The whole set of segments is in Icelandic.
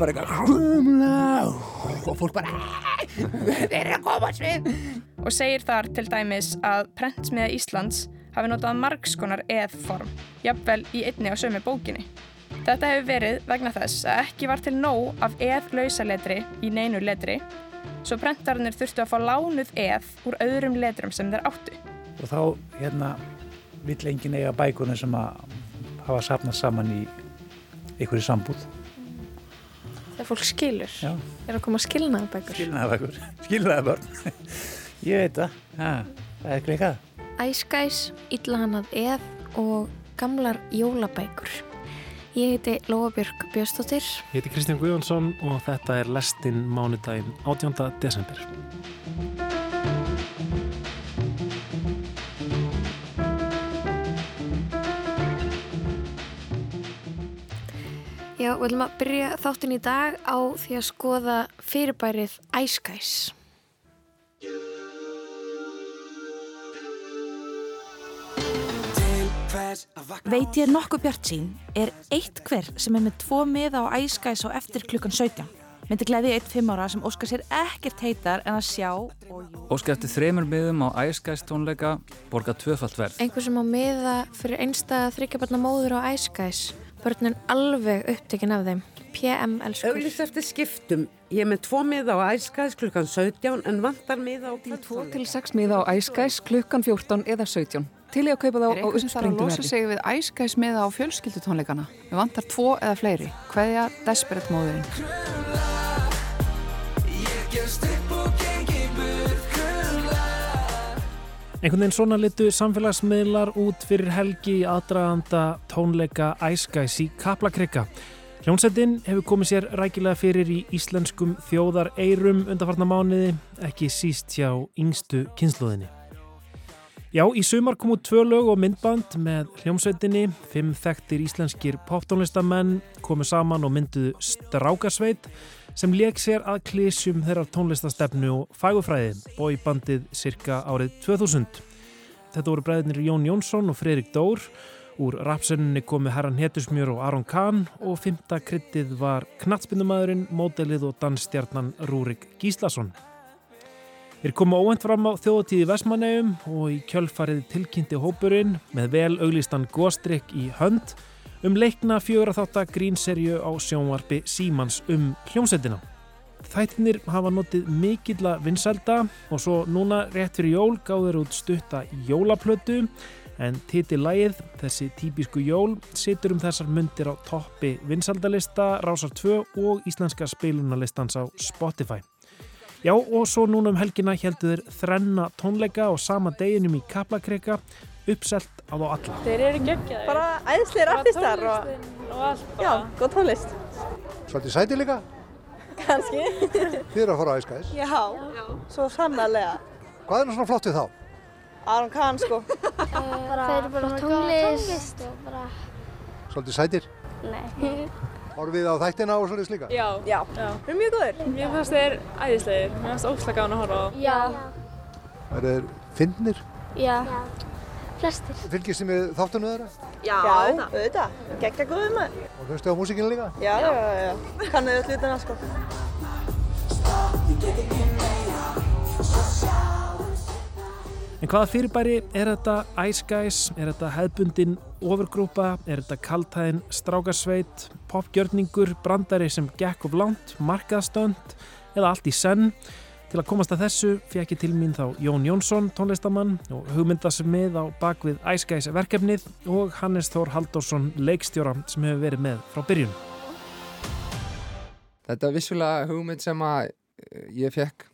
bara eitthvað og fólk bara þeir eru að koma svið og segir þar til dæmis að prentsmiða Íslands hafi notað margskonar eðform, jafnvel í einni á sömu bókinni. Þetta hefur verið vegna þess að ekki var til nóg af eðlausaletri í neinu letri, svo prentarnir þurftu að fá lánuð eð úr öðrum letrum sem þeir áttu. Og þá, hérna, vill enginn eiga bækunum sem að hafa sapnað saman í einhverju sambúð. Þegar fólk skilur. Já. Er að koma skilnaðabækur. Skilnaðabækur. Skilnaðabörn. Ég veit það. Ha, það er klikað. Æskæs, Íllahannað eð og gamlar jólabækur. Ég heiti Lóabjörg Björnstóttir. Ég heiti Kristján Guðjónsson og þetta er lestinn mánudaginn 18. desember. Já, við ætlum að byrja þáttin í dag á því að skoða fyrirbærið Æskæs. Veit ég nokkuð bjart sín er eitt hver sem er með tvo miða á æskæs á eftir klukkan 17. Myndi gleði eitt fimm ára sem óskar sér ekkert heitar en að sjá og... Óskar eftir þremur miðum á æskæs tónleika borga tvöfalt verð. Einhver sem á miða fyrir einstað þryggjabarna móður á Æskæs. Börnun alveg upptekinn af þeim. PM elskur. Auðvist eftir skiptum. Ég er með tvo miða á æskæs klukkan 17 en vantar miða á Tvo til sex miða á æskæs klukkan 14 eða 17. Til ég að kaupa þá Er á eitthvað sem þarf að uppsprengdu losa verði. sig við æskæs miða á fjölskyldutónleikana? Við vantar tvo eða fleiri. Hveðja Desperate móðurinn. Einhvern veginn svona litu samfélagsmiðlar út fyrir helgi í aðdraganda tónleika Æskæs í Kaplakrika. Hljómsveitin hefur komið sér rækilega fyrir í íslenskum þjóðar eirum undarfarna mánuði, ekki síst hjá yngstu kynsluðinni. Já, í sumar komu tvö lög og myndband með hljómsveitinni, fimm þekktir íslenskir poptónlistamenn komu saman og mynduðu Strákasveit sem leik sér að klísjum þeirrar tónlistastefnu og fagufræði, bóibandið cirka árið 2000. Þetta voru bræðinir Jón Jónsson og Fredrik Dór, úr rapsönninni komu Herran Hetusmjör og Aron Kahn og fymta kryttið var knatsbyndumadurinn, módelið og dansstjarnan Rúrik Gíslason. Þeir komu óvænt fram á þjóðatíði Vestmanneum og í kjölfarið tilkynnti hópurinn með vel auglistan góstrykk í hönd um leikna fjögur að þátt að grínserju á sjónvarpi Símans um hljómsveitina. Þættinir hafa notið mikilla vinsælda og svo núna rétt fyrir jól gáður út stutta jólaplötu en titilægið, þessi típisku jól, situr um þessar myndir á toppi vinsældalista, Rásar 2 og íslenska spilunarlistans á Spotify. Já og svo núna um helgina heldur þeir þrenna tónleika og sama deginum í Kaplakrika uppselt á þá alla. Þeir eru geggjaðir. Bara æðislegir artistar og, og allt já, góð tónlist. Svolítið sæti líka? Kanski. Þið eru að fara á æskæðis. Já, svo sannarlega. Hvað er nú svona flott við þá? Aron Kahn, sko. bara, þeir eru bara tónlist og bara... Svolítið sætir? Nei. Horfið á þættina og svolítið slíka? Já. Já. Við erum mjög góður. Mér fannst þeir æðislegir. Mér fannst óslega gáðan að horfa á. Já. Er þeir fyndnir? Já. Flestir. Fylgist þið með þáttunum þeirra? Já, auðvitað. auðvitað. Gekkja góðum maður. Og hlustu á músikinu líka? Já, já, já, já. Kannuðu öll hlutina, sko. En hvaða fyrirbæri er þetta Ice Guys, er þetta hefðbundin ofurgrúpa, er þetta kaltæðin strákarsveit, popgjörningur, brandari sem gekk of langt, markaðstönd eða allt í senn? Til að komast að þessu fekk ég til mín þá Jón Jónsson, tónlistamann og hugmyndasmið á bakvið Guys verkefnið og Hannes Þór Halldórsson, leikstjóra sem hefur verið með frá byrjun. Þetta er vissulega hugmynd sem að eh, ég fekk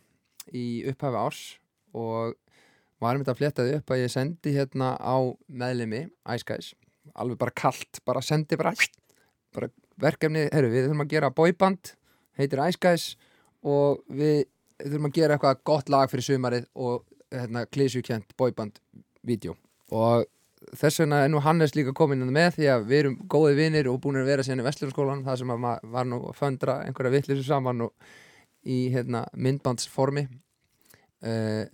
í upphafi árs og var einmitt að fletta þið upp að ég sendi hérna á meðlimi Ice Guys, alveg bara kallt bara sendi bara, bara verkefni, herru við þurfum að gera boyband heitir Guys og við þurfum að gera eitthvað gott lag fyrir sumarið og hérna klísjukjent boyband vídeo. Og þess vegna er nú Hannes líka komin inn með því að við erum góði vinir og búin að vera síðan í Vestlunarskólan það sem að maður var nú að föndra einhverja vittlisu saman og í hérna, myndbandsformi. Uh,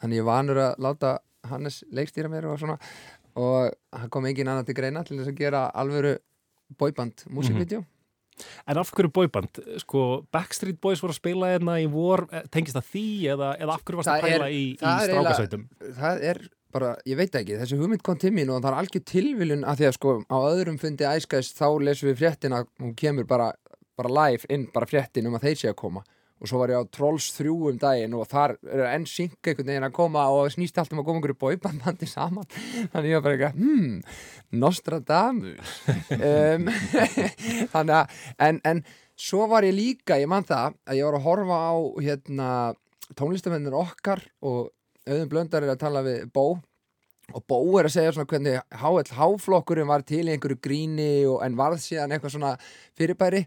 þannig ég var vanur að láta Hannes leikstýra mér og svona. Og hann kom engin annan til greina til þess að gera alvöru boyband músikvídeó En af hverju boyband? Sko, Backstreet Boys voru að spila hérna í vor, eh, tengist það því eða, eða af hverju varst að pæla í, í það er strákasveitum? eiginlega- Það er bara, ég veit ekki, þessi hugmynd kom til mín og það er algjör tilviljun að því að sko á öðrum fundi æskæðis þá lesum við fréttina, hún kemur bara, bara live inn, bara fréttin um að þeir sé að koma og svo var ég á Trolls 3 um daginn og þar er enn synk einhvern veginn að koma og snýst allt um að koma einhverju bóibandbandi saman. Þannig ég var bara eitthvað, hmm, Nostradamus. Um, þannig að, en, en svo var ég líka, ég man það að ég var að horfa á hérna tónlistamennir okkar og auðvitað blöndar er að tala við Bó. Og Bó er að segja svona hvernig HLH-flokkurinn var til í einhverju gríni og, en varð síðan eitthvað svona fyrirbæri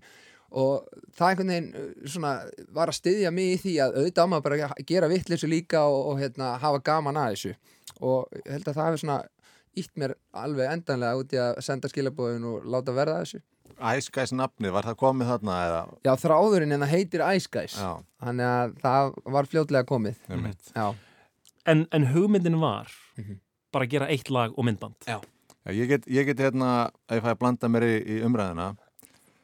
og það einhvern veginn uh, svona var að styðja mig í því að auðvitað á maður bara að gera vittleysu líka og, og hérna, hafa gaman að þessu og ég held að það hefur svona ítt mér alveg endanlega út í að senda skilabóðin og láta verða þessu Æskæs nafnið, var það komið þarna eða? Já, þráðurinn en það heitir Ice Guys Já. þannig að það var fljótlega komið Einmitt. Já, En, en hugmyndin var Mhm. bara að gera eitt lag og myndband. Já. Já, ég get, ég get hérna, ef ég fæ að blanda mér í, í umræðina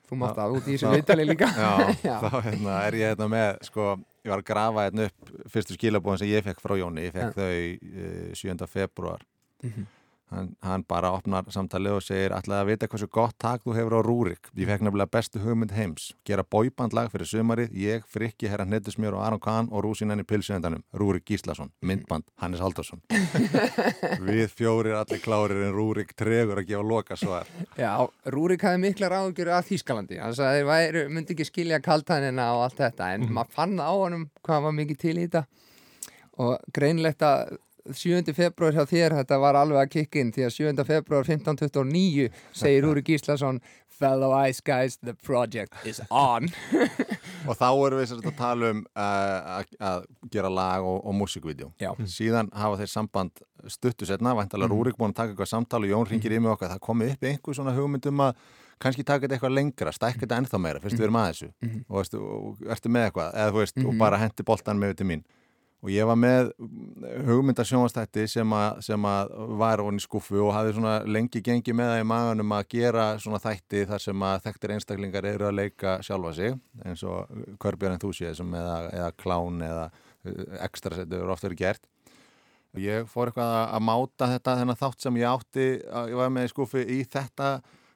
Þú mátt það út í þessu viðtali líka. Já, Já. þá hérna, er ég hérna með sko, ég var að grafa hérna upp fyrstu skilabóðin sem ég fekk frá Jóni, ég fekk Já. þau uh, 7. februar Mhm. Hann, hann bara opnar samtalið og segir ætlaði að vita hversu gott tak þú hefur á Rúrik. Ég fekk nefnilega bestu hugmynd heims. Gera bóibandlag fyrir sumarið, ég, Frikki, Herra Hnettusmjör og Aron Kahn og Rúsinan í pilsuendanum. Rúrik Gíslason, myndband, Hannes Haldarsson við fjórir allir klárir en Rúrik tregur að gefa loka svar Já, Rúrik hafði mikla ráðgjur af Þýskalandi. Þannig að þeir væri, myndi ekki skilja kaltænina og allt þetta en maður fann á honum hvað var mikið til í þetta. Og greinlegt að 7. februar hjá þér þetta var alveg að kikka inn því að 7. februar 1529 segir Rúrik Gíslason Fellow Ice Guys, the project is on og þá erum við sem sagt að tala um uh, að, að gera lag og, og músikvídeó síðan hafa þeir samband stuttu setna, væntalega Mhm. Rúrik búin að taka eitthvað samtal og Jón ringir í mig okkar, það komið upp einhver svona hugmyndum að kannski taka þetta eitthvað lengra, stækka þetta ennþá meira fyrst við erum að þessu Mhm. og, veistu, og ertu með eitthvað, eða þú veist, Mhm. og bara hendi boltan með til mín og ég var með hugmyndasjónastætti sem, að- sem að var onni skuffu og hafði svona lengi gengið með það í maganum að gera svona þætti þar sem að þekktir einstaklingar eru að leika sjálfa sig eins og Körbjörn Enthusiasm eða, eða Klán eða ekstra setur eru oft verið gert. Og ég fór eitthvað að, að máta þetta þennan þátt sem ég átti að ég var með í skuffu í þetta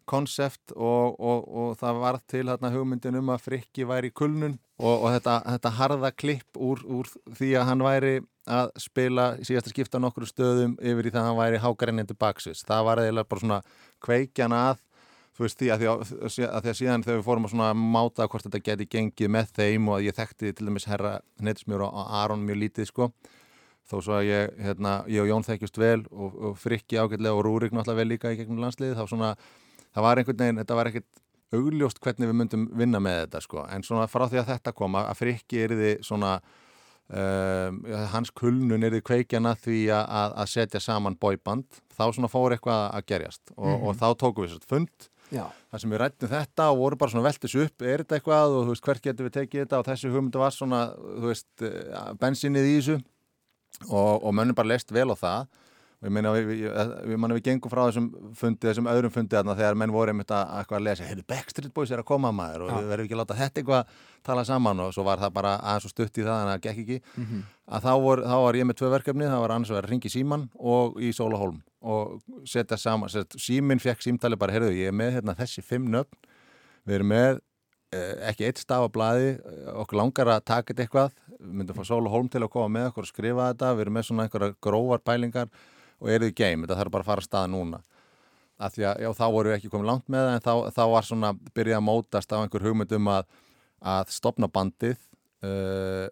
konsept og, og, og það var til þarna hugmyndin um að Frikki væri í kulnun og, og þetta, þetta harða klipp úr, úr því að hann væri að spila í síðasta skipta nokkru stöðum yfir í það að hann væri hákarinnindu baksvis. Það var eiginlega bara svona kveikjan að þú veist því að því að, að því að síðan þegar við fórum að svona máta hvort þetta geti gengið með þeim og að ég þekkti til dæmis herra Neytismjör og Aron mjög lítið sko þó svo að ég, hérna, ég og Jón þekkjust vel og, og Frikki ágætlega og Rúrik náttúrulega vel líka í gegnum landsliði þá svona, það var einhvern veginn, þetta var ekkert augljóst hvernig við myndum vinna með þetta sko, en svona frá því að þetta koma að Frikki er því svona um, hans kulnun er því kveikjana því að, að, setja saman boyband, þá svona fór eitthvað að gerjast. Og, Mhm. og þá tókum við svona fund. Já. þar sem við rættum þetta og voru bara svona veltis upp er þetta eitthvað? Og þú veist hvert getum við tekið þetta? Og þessi hugmyndu var svona þú veist eh, bensinnið í þessu. Og, og mönnum bara leist vel á það og ég meina við, við, við, gengum frá þessum fundi, þessum öðrum fundi þarna þegar menn voru einmitt að, að, að lesa heyrðu Backstreet Boys er að koma maður og Já. við verðum ekki að láta þetta eitthvað tala saman og svo var það bara aðeins og stutt í það en það gekk ekki Mhm. að þá, vor, þá var ég með tvö verkefni, það var annars að vera ringi síman og í Sólahólm og setja saman, set, símin fekk símtali bara, heyrðu, ég er með hérna, þessi fimm nöfn, við erum með eh, ekki eitt staf á blaði okkur langar að taka þetta eitthvað við myndum fá Sólahólm til að koma með okkur og skrifa þetta, við erum með svona einhverja grófar bælingar og eru í game, þetta þarf bara að fara að staða núna. Af því að já, þá voru við ekki komið langt með það en þá, þá var svona byrjað að mótast á einhver hugmynd um að, að stopna bandið uh,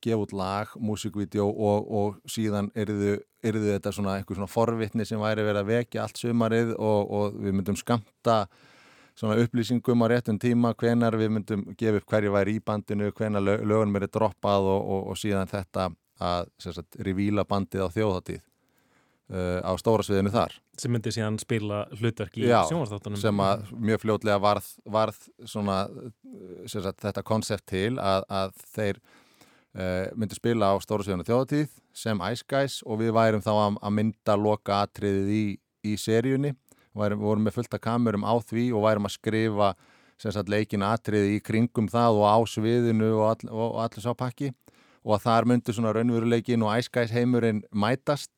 gefa út lag, músikvídeó og, og síðan yrðu, yrðu þetta svona einhver svona forvitni sem væri verið að vekja allt sumarið og, og við myndum skamta svona upplýsingum á réttum tíma hvenar við myndum gefa upp hverju væri í bandinu hvenar lög, lögunum er droppað og, og, síðan þetta að revíla bandið á þjóðháttíð uh, á stóra sviðinu þar. Sem myndi síðan spila hlutverk í Já, sjónvarsþáttunum sem að mjög fljótlega varð, varð svona sem sagt, þetta konsept til að, að þeir uh, myndu spila á stóra sviðinu þjóðháttíð sem Ice Guys og við værum þá að, að mynda loka atriðið í, í seríunni. Værum, við vorum með fullt af kamerum á því og værum að skrifa sagt leikin atriði í kringum það og á sviðinu og, all, og, og allir sá pakki. Og að þar myndu svona raunveruleikin og æskæs heimurinn mætast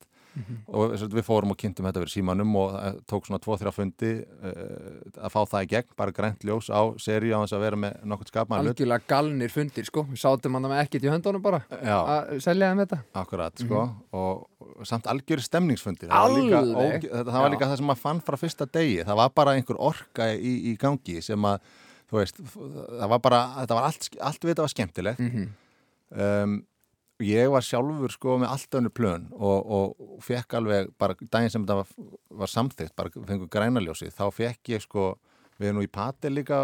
og sem sagt, við fórum og kynntum þetta fyrir símanum og það tók svona 2-3 fundi uh, að fá það í gegn, bara grænt ljós á seríu á þess að vera með nokkur skapaðan hlut. Algjörlega galnir fundir sko. Við sátum hann með ekkert í höndunum bara að selja þeim þetta. Akkurat, sko, og, og samt algjör stemningsfundir. Það var, líka, óge, þetta, það var líka það sem maður fann frá fyrsta degi. Það var bara einhver orka í, í gangi sem að, þú veist, það var bara þetta var allt, allt við þetta var skemmtilegt. Mhm. um, ég var sjálfur sko með allt önnu plön og, og, fekk alveg bara daginn sem þetta var, var samþygt, bara fengur grænaljósi þá fekk ég sko, við erum nú í patel líka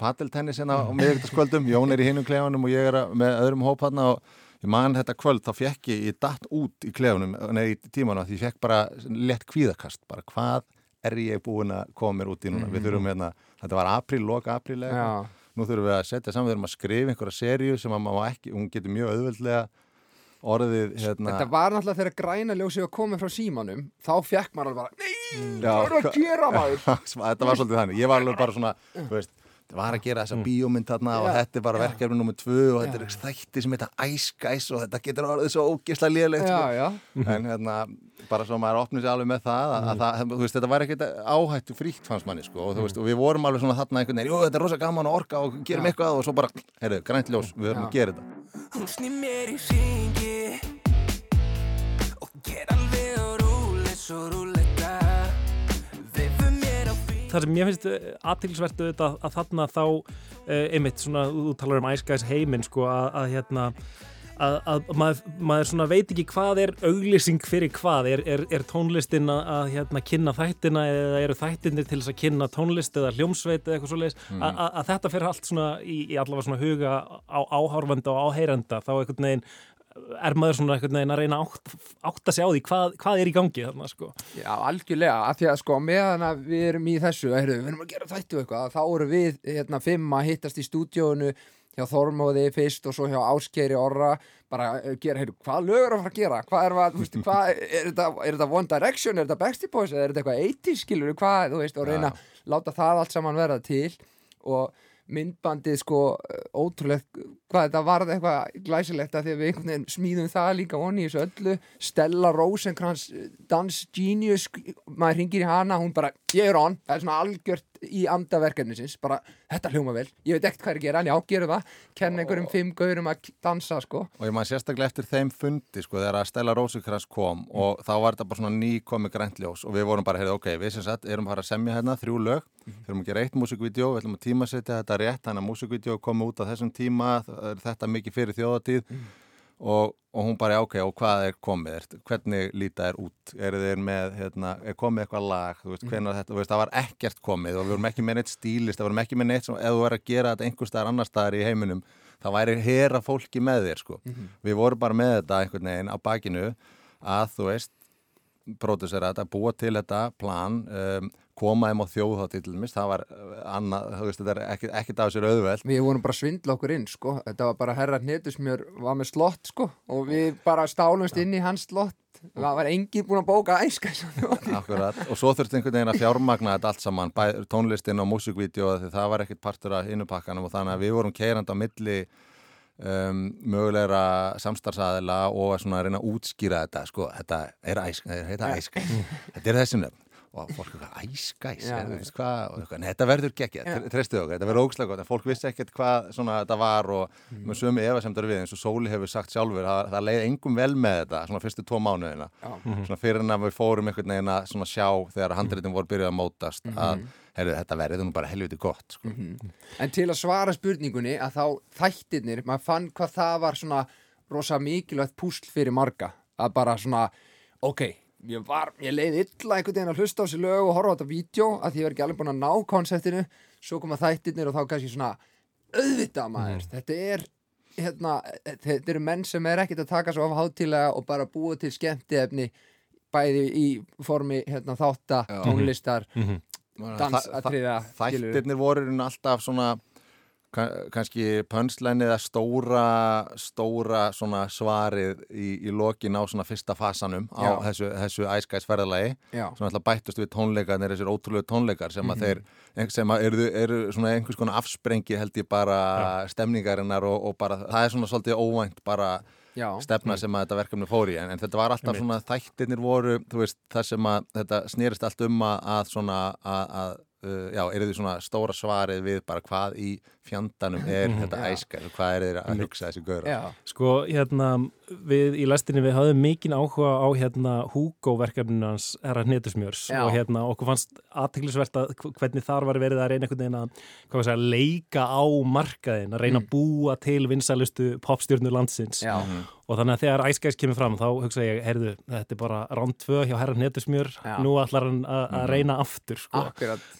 pateltennis hérna á miðvíktaskvöldum, Jón er í hinum klefanum og ég er að- með öðrum hóp hérna og ég man þetta kvöld, þá fekk ég, ég datt út í klefanum, nei í tímanu því ég fekk bara lett kvíðakast bara hvað er ég búin að koma mér út í núna við þurfum hérna, þetta var apríl, loka apríl eða. Nú þurfum við að setja saman, við þurfum að skrifa einhverja seríu sem að maður ekki, hún getur mjög auðveldlega orðið hérna þetta var náttúrulega þegar græna ljósið var komið frá símanum þá fekk maður alveg bara nei, Já, hvað er að gera maður? Þetta var svolítið þannig, ég var alveg bara svona þú veist, það var að gera þessa bíómynd þarna og Já. þetta er bara verkefni nummið tvö og þetta er þætti sem heita Ice Guys og þetta getur orðið svo ógislega lélegt Já, sko. en hérna, bara svo maður opnið sér alveg með það, að, að það þú veist, þetta var ekkert áhættu fríkt fannst manni sko, og, þú veist, og við vorum alveg svona þarna einhvern veginn, jú þetta er rosa gaman að orka og gerum eitthvað og svo bara, heyrðu, grænt ljós, við verðum að gera þetta. Hún snýr mér í ringi og ger alveg svo rúleika Vifur mér á það sem ég finnst aðtilsvert auðvitað að þarna þá uh, einmitt svona, þú talar um æskæs heiminn sko að, að hérna að, að maður, maður svona veit ekki hvað er auglýsing fyrir hvað, er, er, er tónlistin að, að hérna kynna þættina eða eru þættinir til þess að kynna tónlist eða hljómsveit eða eitthvað svoleiðis Mm. að, þetta fyrir allt svona í, í allavega svona huga á áhárvenda og áheyrenda þá einhvern veginn er maður svona einhvern veginn að reyna að átt, átta sig á því hvað, hvað er í gangi þarna sko Já, algjörlega, af því að sko meðan að við erum í þessu, heyrðu, við erum að gera þættu eitthvað, þá erum við hérna fimm að hittast í stúdíónu hjá Þormóði fyrst og svo hjá Áskeri Orra, bara uh, gera, heyrðu, hvað lög er að fara að gera? Hvað er, að, þú veist, hvað, er, þetta, er þetta One Direction, er þetta Backstreet Boys, eða er þetta eitthvað 80s skilur, hvað, þú veist, og reyna að láta það allt saman verða til og myndbandið sko ótrúlegt hvað þetta varð eitthvað glæsilegt að því að við einhvern veginn smíðum það líka onni í þessu öllu. Stella Rosenkrantz Dance Genius, maður ringir í hana hún bara, ég er on, það er svona algjört í andaverkefnisins, bara þetta hljóma vel ég veit ekkert hvað er að gera, en já, gerum það kenna einhverjum fimm gaurum að dansa sko. Og ég maður sérstaklega eftir þeim fundi sko, þegar að Stella Rosenkrantz kom og þá var þetta bara svona ný komið græntljós og við vorum bara, heyrðu, ok, við sem sagt erum bara að semja hérna þrjú lög, við erum að gera eitt músikvídeó, við ætlum að tímasetja þetta rétt þannig að músikvídeó komi út á þessum tíma er þetta mikið fyrir þjóðatíð og, og hún bara, ok, og hvað er komið? Er, hvernig líta er út? Er þeir með, hérna, er komið eitthvað lag? Þú veist, hvenær þetta, þú veist, það var ekkert komið og við vorum ekki með neitt stílist, það vorum ekki með neitt sem, ef þú er að gera þetta einhver staðar annar staðar í heiminum, það væri hera fólki með þér, sko. Við vorum bara með þetta einhvern veginn á bakinu að, þú veist, pródusera þetta, búa til þetta plan, um, koma þeim á þjóðhátti til dæmis, það var uh, annað, þú veist, þetta er ekkert, ekkert af sér auðveld. Við vorum bara svindla okkur inn sko. Þetta var bara herra hnetusmjör var með slott sko og við bara stálumst inn í hans slott. Það var engin búin að bóka æska Akkurat, og svo þurfti einhvern veginn að fjármagna þetta allt saman, tónlistin og músikvídeó því það var ekkert partur af innupakkanum og þannig að við vorum keirand á milli um, mögulegra samstarfsaðila og að svona reyna að útskýra þetta sko, þetta er æsk, þetta er æsk. Þetta er þessi nöfn og fólk eitthvað, æskæs, og eitthvað, "Nei, þetta verður geggja, trestuð okkur þetta verður ógslega gott, en fólk vissi ekkert hvað svona þetta var og Mhm. með sömu efa sem þetta er við eins og Sóli hefur sagt sjálfur, það, það leið engum vel með þetta svona fyrstu tvo mánuðina Já. svona fyrir en að við fórum einhvern veginn að svona sjá þegar handritin voru byrjuð að mótast að, Mhm. heyrðu, þetta verður nú bara helviti gott sko. En til að svara spurningunni að þá þættirnir, maður fann hvað það var svona rosa mikilvægt púsl fyrir marga að bara svona, ok, ég var, ég leiði illa einhvern veginn að hlusta á þessi lög og horfa á þetta vídeo að því ég var ekki alveg búin að ná konseptinu, svo koma þættirnir og þá kannski svona, auðvitað maður, þetta er hérna, þetta eru menn sem er ekkert að taka svo af hátilega og bara búa til skemmtiefni bæði í formi hérna, þátta, tónlistar Mhm. dansatriða Þættirnir voru í rauninni alltaf svona kannski pönslænið eða stóra, stóra svarið í, í lokin á svona fyrsta fasanum á Já. þessu, þessu æskæsferðalagi Já. svona alltaf bættust við tónleikarnir þessir ótrúlegu tónleikar sem að Mhm. þeir sem að eru, eru svona einhvers konar afsprengi held ég bara stemningarinnar og, og bara það er svona svolítið óvænt bara Já. stefna sem að þetta verkefni fór í en, en þetta var alltaf svona þættirnir voru þú veist það sem að þetta snerist allt um að, að svona að, að uh, já, eru því svona stóra svarið við bara hvað í fjandanum er þetta Já. æskar hvað er þeir að hugsa þessi gaurar? Sko, hérna, við í lestinni við hafðum mikinn áhuga á hérna Hugo verkefninu hans herra hnetusmjörs og hérna okkur fannst aðteglisvert að hv- hvernig þar var verið að reyna einhvern veginn að, hvað var að segja, leika á markaðin, að reyna að búa til vinsælustu popstjörnu landsins. Já. og þannig að þegar æskæs kemur fram þá hugsa ég, heyrðu, þetta er bara ránd tvö hjá herra hnetusmjör, nú ætlar hann að að Mhm. reyna aftur, sko.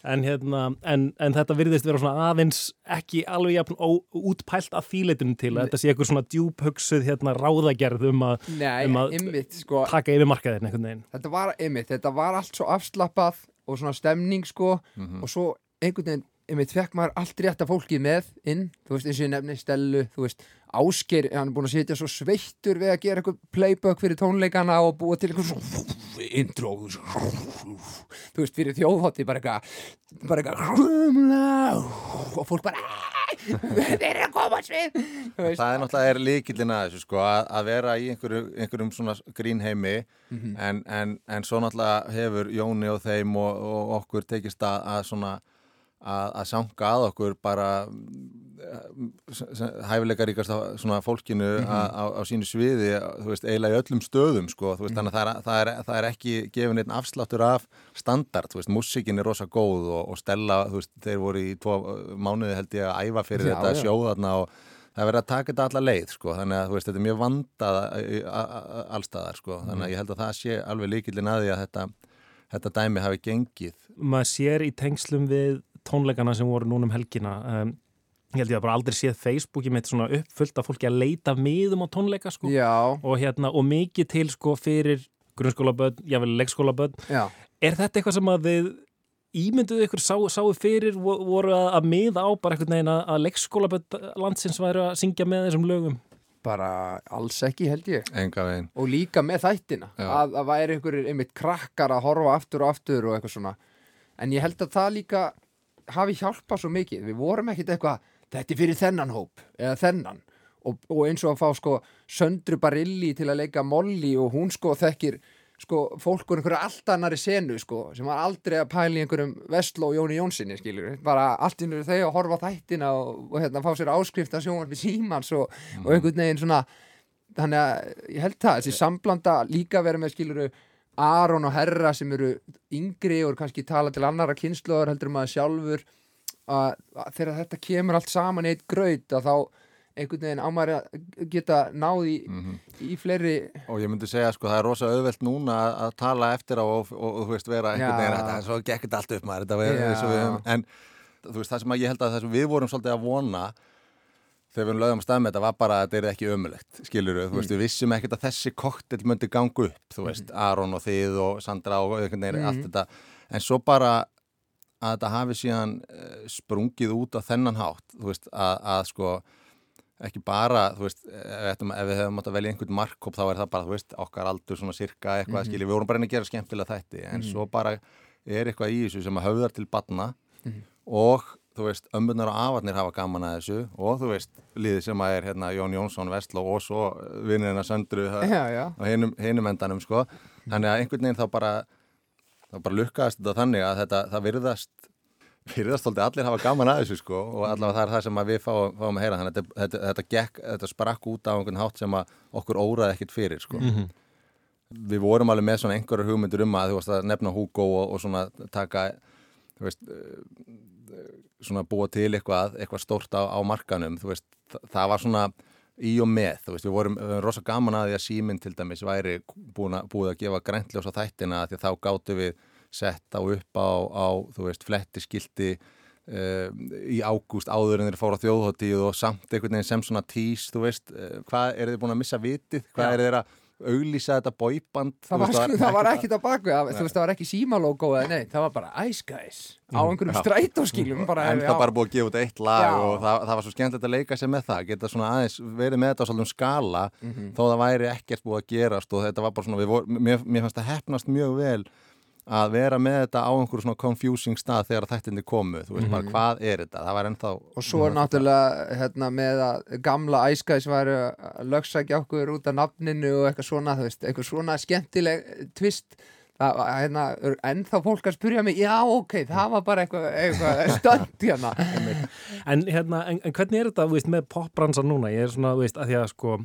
En, hérna, en, en þetta virðist vera svona aðeins ekki alveg jafn ó- útpælt að þýleitunum til að þetta sé eitthvað svona djúphugsuð hérna ráðagerð um að, Nei, um að einmitt, sko. taka yfir markaðin einhvern veginn. Þetta var, einmitt, þetta var allt svo afslappað og svona stemning, sko, og svo einhvern veginn, einmitt, fekk maður allt rétta fólkið með inn, þú veist, eins og ég nefni Stellu, þú veist, Ásgeir, hann er búin að sitja svo sveittur við að gera eitthvað playback fyrir tónleikana og búa til eitthvað svo intro, þú veist, fyrir þjóðhátti, bara eitthvað, bara eitthvað, og fólk bara, þeir eru að koma svið, þú veist. Það er náttúrulega er líkillin að þessu sko að, að vera í einhverju, einhverjum svona grínheimi Mhm. en, en, en svo náttúrulega hefur Jóni og þeim og, og okkur tekist að, að svona að, að sanga að okkur bara hæfileika ríkast svona fólkinu Mhm. á, á, á sínu sviði, þú veist, eiginlega í öllum stöðum sko, veist, þannig að það er, það er, það er ekki gefin einn afsláttur af standard, músikin er rosa góð og, og Stella, veist, þeir voru í tvo mánuði held ég að æfa fyrir Já, þetta já. sjóð þarna og það er verið að taka þetta alla leið sko, þannig að þetta er mjög vandað a- allstaðar sko, þannig að ég held að það sé alveg líkillin að því að þetta, þetta dæmi hafi gengið. Maður sér í tengslum við tónleikana sem voru núna um helgina um, ég held ég að bara aldrei séð Facebooki mitt svona uppfullt af fólki að leita miðum á tónleika sko Já. og, hérna, og mikið til sko fyrir grunnskólaböld, jável leikskólaböld Já. er þetta eitthvað sem að þið ímynduðu ykkur sá, sáu fyrir vo- voru að, að miða á bara einhvern veginn að, leikskólaböld landsins væru að syngja með þessum lögum bara alls ekki held ég Enga veginn. og líka með þættina Já. að það væri einhverjir einmitt krakkar að horfa aftur og aftur og eitthvað svona en ég held að það líka hafi hjálpað svo mikið. Við vorum ekkit eitthvað þetta er fyrir þennan hóp eða þennan. Og, og eins og að fá sko Söndru Barilli til að leika Molly og hún sko þekkir sko fólk úr einhverju allt annari senu sko sem var aldrei að pæla í einhverjum Vestló og Jóni Jónssoni skilur bara allt innur þau að horfa þættina og, og hérna fá sér áskrift að sjónvarpi símans og, og einhvern veginn svona þannig að ég held það, þessi samblanda líka vera með skiluru Aron og Herra sem eru yngri og kannski tala til annara kynnslóðar heldur maður sjálfur að, að þegar þetta kemur allt saman eitt graut að þá einhvern veginn ámæri að geta náði í, í fleiri Og ég myndi segja sko það er rosa auðvelt núna að, að tala eftir á og, og, og þú veist vera einhvern veginn þetta er svo gekk þetta allt upp maður þetta var, og við, en þú veist það sem að ég held að það sem við vorum svolítið að vona þegar við lögum að stað með þetta var bara að þetta er ekki ömulegt skilur þú veist Mm. við vissum ekkert að þessi koktel myndi ganga upp þú veist Aron og þið og Sandra og einhvern veginn Mhm. allt þetta en svo bara að þetta hafi síðan uh, sprungið út á þennan hátt þú veist að, að sko ekki bara, þú veist, ef, við ættum- ef við hefum átt að velja einhvern markkóp þá er það bara, þú veist, okkar aldur svona sirka eitthvað, Mhm. skilji, við vorum bara reyna að gera skemmtilega þætti, en Mhm. svo bara er eitthvað í þessu sem að höfðar til batna Mhm. og, þú veist, ömbunar og afarnir hafa gaman að þessu og, þú veist, liðið sem að er hérna Jón Jónsson, Vestló og svo Söndru Já, já. á hinum, hinum endanum, sko þannig að einhvern veginn þá bara þá bara lukkaðast þetta þannig að þetta, það virðast virðast þóldi allir hafa gaman að þessu sko og allavega það er það sem að við fáum, fáum að heyra þannig að þetta, þetta, þetta, gekk, þetta sprakk út á einhvern hátt sem að okkur óraði ekkert fyrir sko Mhm. við vorum alveg með svona einhverjar hugmyndur um að þú veist að nefna Hugo og, og svona taka þú veist svona búa til eitthvað, eitthvað stórt á, á markanum þú veist, það, var svona í og með, þú veist, við vorum, vorum rosa gaman að því að síminn til dæmis væri búin að, búið að gefa græntljós á þættina því að þá gáttu við sett á upp á, á þú veist, flettiskilti uh, í ágúst áður en þeir fóru á þjóðhóttíð og samt einhvern veginn sem svona tís, þú veist, uh, hvað er þið búin að missa vitið, hvað Já. er þeir að auglýsa þetta boyband það var, sko, það var ekkert- ekkit á baku það, þú veist, það var ekki símalógó eða neitt, það var bara Ice Guys á einhverjum Já. strætóskilum bara, en já. það bara búið að gefa út eitt lag Já. og það, það var svo skemmtilegt að leika sér með það geta svona aðeins verið með þetta á svolítum skala Mhm. þó það væri ekkert búið að gerast og þetta var bara svona, við vor, mér, mér fannst það hefnast mjög vel að vera með þetta á einhverju svona confusing stað þegar þættinni komu, þú veist bara Mhm. hvað er þetta, það var ennþá og svo er náttúrulega hérna, með að gamla væri að lögsækja okkur út af nafninu og eitthvað svona, þú veist, eitthvað svona skemmtileg twist það, var, hérna, er ennþá fólk að spyrja mig já ok, það var bara eitthvað, eitthvað stönd hérna En, hérna, en, en hvernig er þetta, þú veist, með popbransan núna? Ég er svona, þú veist, að því að sko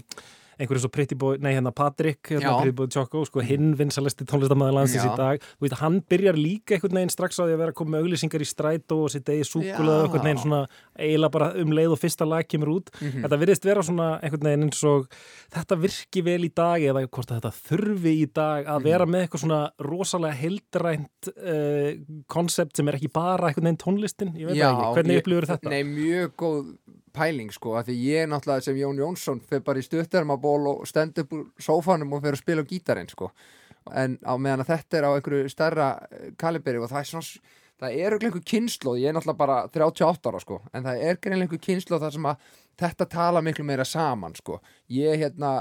einhverju svo Pretty Boy, nei hérna Patrick hérna, Já. Pretty Boy Choco, sko hinn vinsalesti tónlistamæður landsins Já. í dag þú veist, hann byrjar líka einhvern veginn strax á því að vera að koma með auglýsingar í strætó og sitt eigi súkulega Já. einhvern veginn svona eiginlega bara um leið og fyrsta lag kemur út Mhm. þetta virðist vera svona einhvern veginn eins og þetta virki vel í dag eða hvort þetta þurfi í dag Mhm. að vera með eitthvað svona rosalega heildrænt uh, konsept sem er ekki bara einhvern veginn tónlistin, ég veit það ekki, hvernig upplifur þetta? Nei, mjög góð pæling sko, af því ég náttúrulega sem Jón Jónsson fyrir bara í stuttarmaból og stend upp úr sófanum og fyrir að spila gítarinn sko. En á meðan að þetta er á einhverju stærra eh, kaliberi og það er svona það er örugglega einhver kynnslóð, ég er náttúrulega bara 38 ára sko, en það er greinlega einhver kynnslóð þar sem að þetta tala miklu meira saman sko, ég hérna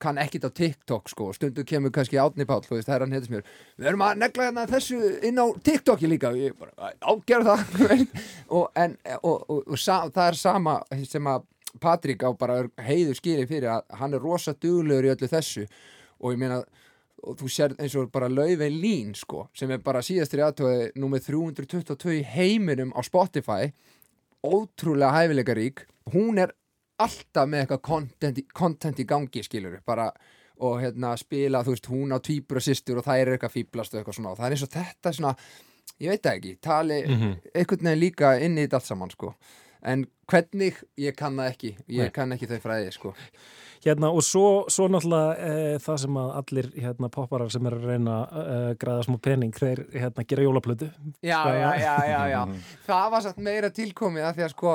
kann ekkit á TikTok sko, stundu kemur kannski Átni Páll, þú veist, það er hann heitis mér. Við erum að negla hérna þessu inn á TikToki líka. Og ég bara, ágjör það. Og, en, og, og, og það er sama sem að Patrik á bara heiður skilið fyrir að hann er rosa duglegur í öllu þessu. Og ég meina þú sér eins og bara Laufey Lín sko, sem er bara síðastur í aðtöði númið 322 í heiminum á Spotify. Ótrúlega hæfileikarík. Hún er alltaf með eitthvað content, content í gangi skilur bara og hérna spila, þú veist, hún á tvíbura systur og það er eitthvað fýblast og eitthvað svona og það er eins og þetta svona, ég veit það ekki tali Mhm. einhvern veginn líka inn í þetta allt saman sko en hvernig, ég kann það ekki ég Nei. kann ekki þau fræði sko Hérna og svo, svo náttúrulega e, það sem að allir hérna, popparar sem er að reyna að e, græða smá pening þeir hérna, gera jólaplötu já, Sko, já, já, já, já. það var satt meira tilkomið að því að sko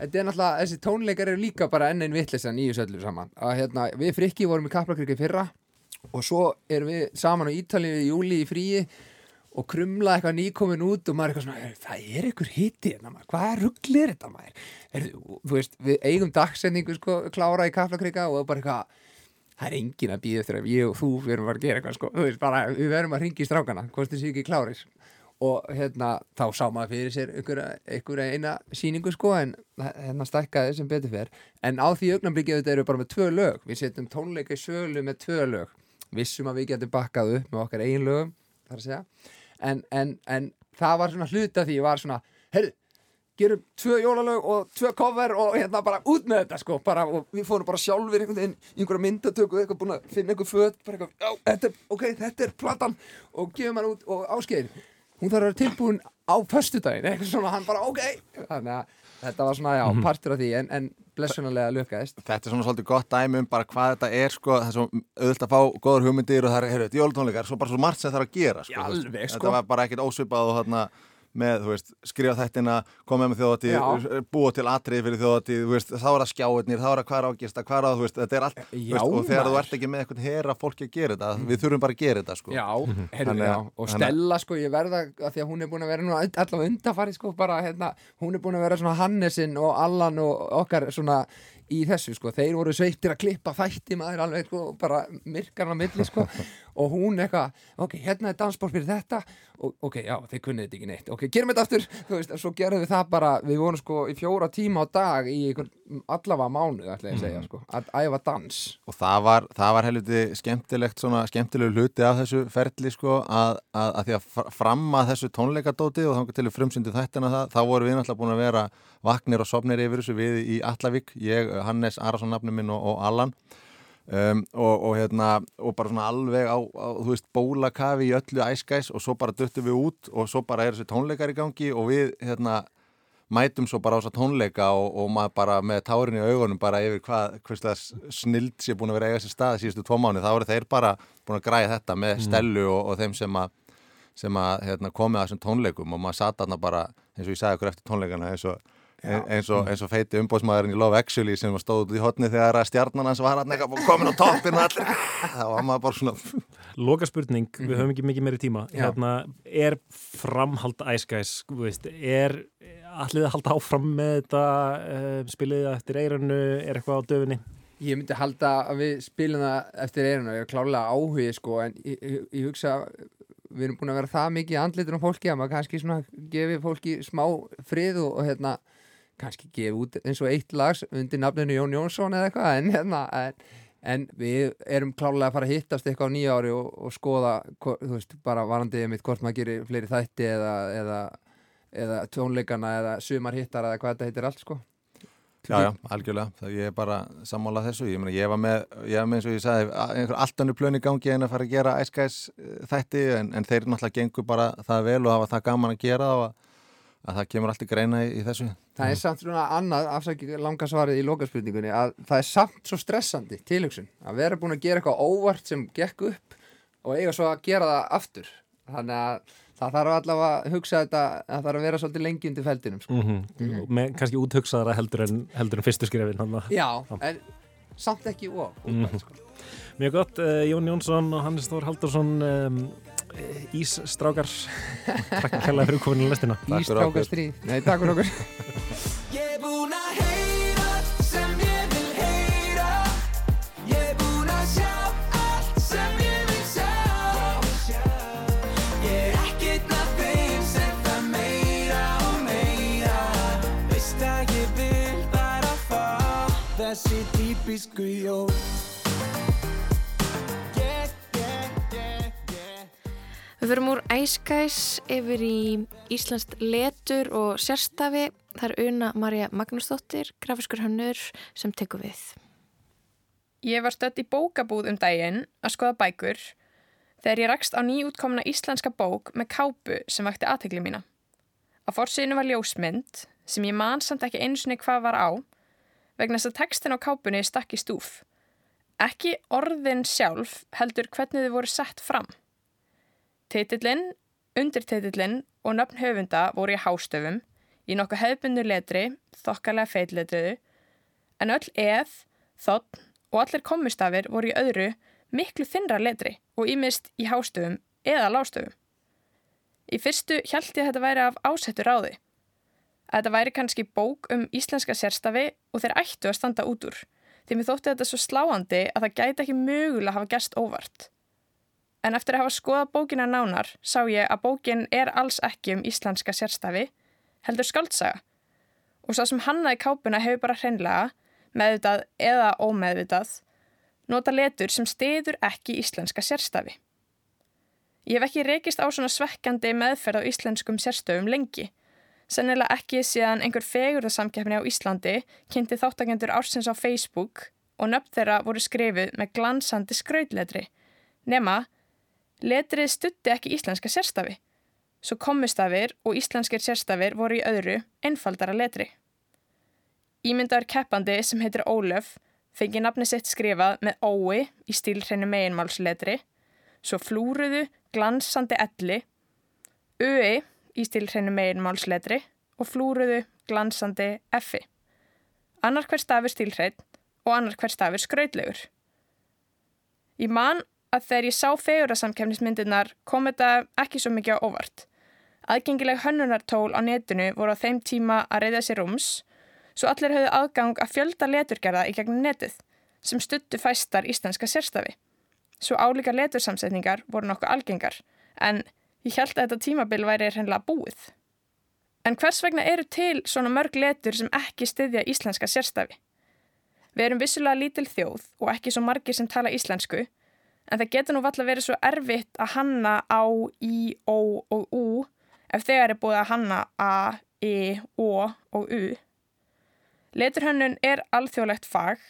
þetta er náttúrulega, þessi tónleikar eru líka bara enn einn vittlisan í þessu öllu saman. Að hérna, við frikki vorum í Kaplakriki fyrra og svo erum við saman á Ítalíu í júli í fríi og krumla eitthvað nýkomin út og maður er eitthvað svona, "Heyrðu, það er eitthvað hiti hérna maður, hvað er þetta maður? Þú veist, við eigum dagsendingu sko, klára í Kaplakrika og bara eitthvað það er engin að býða að ég og þú við erum bara að gera eitthvað sko, veist, bara við verðum að ringi í strákana, hvort þessi ekki klárir og hérna, þá sá maður fyrir sér einhverja, eina síningu sko, en hérna stækkaði sem betur fer. En á því augnablikið þetta eru bara með tvö lög. Við setjum tónleika í sölu með tvö lög. Vissum að við getum bakkað upp með okkar eigin lögum, þar að segja. En, en, en það var svona hluta því var svona, heyrðu gerum tvö jólalög og tvö cover og hérna bara út með þetta sko bara, og við fórum bara sjálfur einhvern veginn í einhverja myndatöku eitthvað búin að finna einhver föt bara eitthvað, já, þetta ok, þetta er platan. Og gefum hann út og áskeið hún þarf að vera tilbúin á föstudaginn eitthvað svona, hann bara, ok þannig að þetta var svona, já, Mhm. partur af því en, en blessunarlega lukkaðist Þetta er svona svolítið gott dæmi um bara hvað þetta er sko, það er svo auðvitað að fá góður hugmyndir og það er, heyrðu, þetta er jólutónleikar, svo bara svo margt sem það þarf að gera sko, Já, alveg, sko. Þetta var bara ekkert ósvipað og þarna með, þú veist, skrifa þættina koma með þjóðatíð, búa til atrið fyrir þjóðatíð, þú veist, þá er það skjáirnir þá er það hvað er ágist, hvað er á, þú veist, þetta er allt Já, veist, og þegar þú ert ekki með eitthvað hera fólki að gera þetta, við þurfum bara að gera þetta sko. Já, heyrðu, Þannig já, að- og að- Stella sko, ég verða að því að hún er búin að vera nú allavega undarfari sko, bara hérna, hún er búin að vera svona Hannesin og Allan og okkar svona í þessu sko, þeir voru sveittir að klippa þætti maður alveg sko, bara myrkarna milli sko, og hún eitthvað, ok, hérna er dansból fyrir þetta. Og ok, já, þeir kunnið þetta ekki neitt. Ok, gerum þetta aftur, þú veist, svo gerðum við það bara við vorum sko í fjóra tíma á dag í allavega mánuð, ætla ég að segja sko, að æfa dans. Og það var, það var helviti skemmtilegt svona, skemmtilegu hluti af þessu ferli sko, að, að, að því að fr- fram að þessu tónleikadóti og þannig til við vaknir og sopnir yfir þessu við í Allavík, ég, Hannes Arason nafnum minn og, og Allan um, og, og hérna, og bara svona alveg á, á þú veist, bólakafi í öllu æskæs og svo bara duttum við út og svo bara er þessu tónleikar í gangi og við, hérna mætum svo bara á þessa tónleika og, og maður bara með tárin í augunum bara yfir hvað, hvað snild sé búin að vera eiga sér stað síðustu tvo mánu, þá eru þeir bara búin að græja þetta með Mm. Stellu og, og þeim sem að, sem að hérna, komið að þessum tónleikum og maður satt þarna bara, eins og ég sagði okkur eftir tónleikana eins og, eins og, eins og feiti umbóðsmaðurinn í Love Actually sem stóð út í hotni þegar að stjarnan hans var hann eitthvað komin á toppin og allir það var maður bara svona Loka spurning, við höfum ekki mikið meiri tíma. Hérna, er framhald æskæs, er allir að halda áfram með þetta uh, spilið það eftir eiranu, er eitthvað á döfinni? Ég myndi halda að við spilum það eftir eirinu ég er klálega áhugi sko en ég, ég, ég hugsa við erum búin að vera það mikið andlitur á fólki að maður kannski svona gefi fólki smá frið og, og hérna kannski gefi út eins og eitt lags undir nafninu Jón Jónsson eða eitthvað en, hérna, en, en við erum klálega að fara að hittast eitthvað á nýja ári og, og skoða, þú veist, bara varandi mitt hvort maður gerir fleiri þætti eða, eða, eða tónleikana eða sumar hittar eða hvað þetta heitir allt sko. Já, já, algjörlega, það ég er bara sammála þessu, ég, meina, ég var með, ég var með eins og ég sagði, einhver allt annu plön í gangi en að fara að gera æskæs þætti en, en þeir náttúrulega gengur bara það vel og hafa það gaman að gera og að, að það kemur allt í greina í, í þessu. Það er samt svona annað, afsækja langa svarið í lokaspurningunni, að það er samt svo stressandi tilhugsun að vera búin að gera eitthvað óvart sem gekk upp og eiga svo að gera það aftur. Þannig að það þarf allavega að hugsa þetta, það þarf að vera svolítið lengi undir feldinum. Sko. mm -hmm. með kannski úthugsaðara heldur en, heldur en fyrstu skrefin hann Já, en samt ekki ó. Mhm. Mjög gott, uh, Jón Jónsson og Hannes Þór Haldursson um, Ísstrákar. Takk kærlega fyrir komin í lestina. Ísstrákastríð, nei takk fyrir okkur. Ég er búinn að heyra sem ég vil heyra. Ég er búinn að sjá allt sem ég vil sjá. Ég er ekkert að þeim sem það meira og meira. Veist að ég vil bara fá þessi típisku jól Við verum úr æskæs yfir í Íslandst letur og sérstafi. Það er Una Marja Magnúsdóttir, grafiskur hönnur, sem tekur við. Ég var stödd í bókabúð um daginn að skoða bækur þegar ég rakst á nýútkomna íslenska bók með kápu sem vakti aðtegli mína. Á forsýðinu var ljósmynd sem ég man samt ekki einu sinni hvað var á vegna þess að textin á kápunni stakk í stúf. Ekki orðin sjálf heldur hvernig þau voru sett fram. Titillinn, undirtitillinn og nöfn höfunda voru í hástöfum í nokkuð hefðbundu letri, þokkalega feitletriðu, en öll eð, þotn og allir kommustafir voru í öðru miklu þinnra letri og ímist í hástöfum eða lástöfum. Í fyrstu hjælt ég að þetta væri af ásettur ráði. Að þetta væri kannski bók um íslenska sérstafi og þeir ættu að standa út úr, því mér þótti þetta svo sláandi að það gæti ekki mögulega hafa gæst óvart. En eftir að hafa skoðað bókina nánar sá ég að bókin er alls ekki um íslenska sérstafi, heldur skaldsaga. Og svo sem hannaði kápuna hefur bara hreinlega, meðvitað eða ómeðvitað, nota letur sem stiður ekki íslenska sérstafi. Ég hef ekki rekist á svona svekkandi meðferð á íslenskum sérstöfum lengi. Sennilega ekki síðan einhver fegurðarsamkeppni á Íslandi kynnti þáttakendur ársins á Facebook og nöfn þeirra voru skrifið með glansandi skrautletri. Nema, letrið stutti ekki íslenska sérstafi. Svo kommustafir og íslenskir sérstafir voru í öðru, einfaldara letri. Ímyndaður keppandi sem heitir Ólöf fengi nafni sitt skrifað með ói í stílhreinu meginmálsletri, svo flúruðu glansandi elli, öi í stílhreinu meginmálsletri og flúruðu glansandi effi. Annar hver stafur stílhrein og annar hver stafur skrautlegur. Ég man að þegar ég sá fegurasamkefnismyndirnar kom þetta ekki svo mikið á óvart. Aðgengileg hönnunartól á netinu voru á þeim tíma að reyða sér rúms, svo allir höfðu aðgang að fjölda leturgerða í gegnum netið, sem stuttu fæstar íslenska sérstafi. Svo álíka letursamsetningar voru nokkuð algengar, en ég held að þetta tímabil væri hreinlega búið. En hvers vegna eru til svona mörg letur sem ekki styðja íslenska sérstafi? Við erum vissulega lítil þjóð og ekki svo margir sem tala íslensku, en það getur nú valla verið svo erfitt að hanna á, í, ó og ú ef þegar er búið að hanna a, e, ó og u. Leturhönnun er alþjóðlegt fag,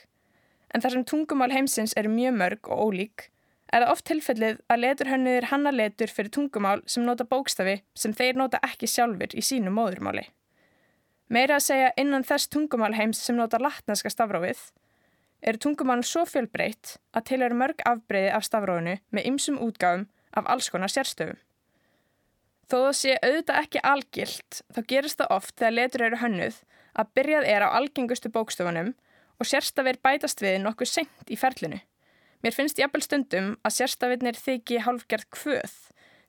en þar sem tungumál heimsins eru mjög mörg og ólík, er það oft tilfellið að leturhönnur hanna letur fyrir tungumál sem nota bókstafi sem þeir nota ekki sjálfur í sínu móðurmáli. Meira að segja innan þess tungumálheims sem nota latneska stafrófið eru tungumálum svo fjölbreytt að til eru mörg afbreyði af stafrófinu með ymsum útgáfum af alls konar sérstöfum. Þó það sé auðvitað ekki algilt þá gerist það oft þegar letur eru hönnuð að byrjað er á algengustu bókstofunum og sérstafir bætast við nokkuð seint í ferlinu. Mér finnst jafnvel stundum að sérstafinir þykji hálfgerð kvöð.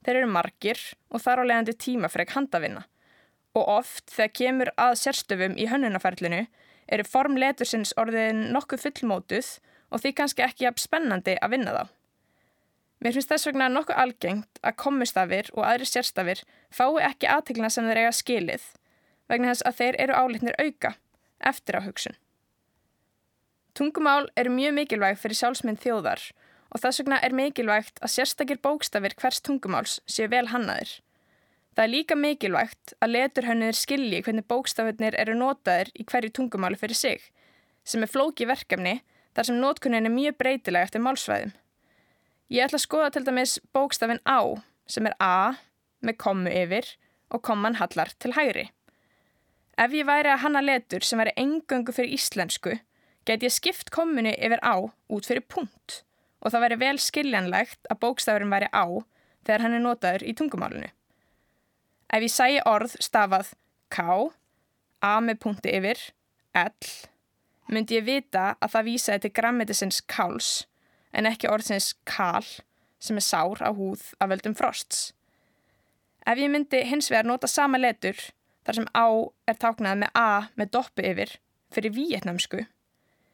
Þeir eru margir og þar á leiðandi tímafreg handavinna. Og oft þegar kemur að sérstöfum í hönnunaferlinu eru form letursins orðin nokkuð fullmótuð og því kannski ekki jafn spennandi að vinna þá. Mér finnst þess vegna nokkuð algengt að komustafir og aðri sérstafir fái ekki aðteglina sem þeir eiga skilið vegna þess að þeir eru álitnir auka eftir á hugsun. Tungumál eru mjög mikilvæg fyrir sjálfsmynd þjóðar og þess vegna er mikilvægt að sérstakir bókstafir hvers tungumáls séu vel hannaðir. Það er líka mikilvægt að leturhönniðir skilji hvernig bókstafirnir eru notaðir í hverju tungumáli fyrir sig, sem er flóki verkefni þar sem notkunnin er mjög breytileg eftir málsvæðum. Ég ætla að skoða til dæmis bókstafin á, sem er A, með kommu yfir og komman hallar til hægri. Ef ég væri að hanna letur sem væri engöngu fyrir íslensku, get ég skipt kommunni yfir á út fyrir punkt og það væri vel skiljanlegt að bókstafurinn væri á þegar hann er notaður í tungumálunu. Ef ég sæi orð stafað K, A með punkti yfir, L, myndi ég vita að það vísaði til grammetisins káls en ekki orðsins kál sem er sár á húð af völdum frosts. Ef ég myndi hins vegar nota sama letur þar sem á er táknað með A með doppu yfir fyrir víetnamsku,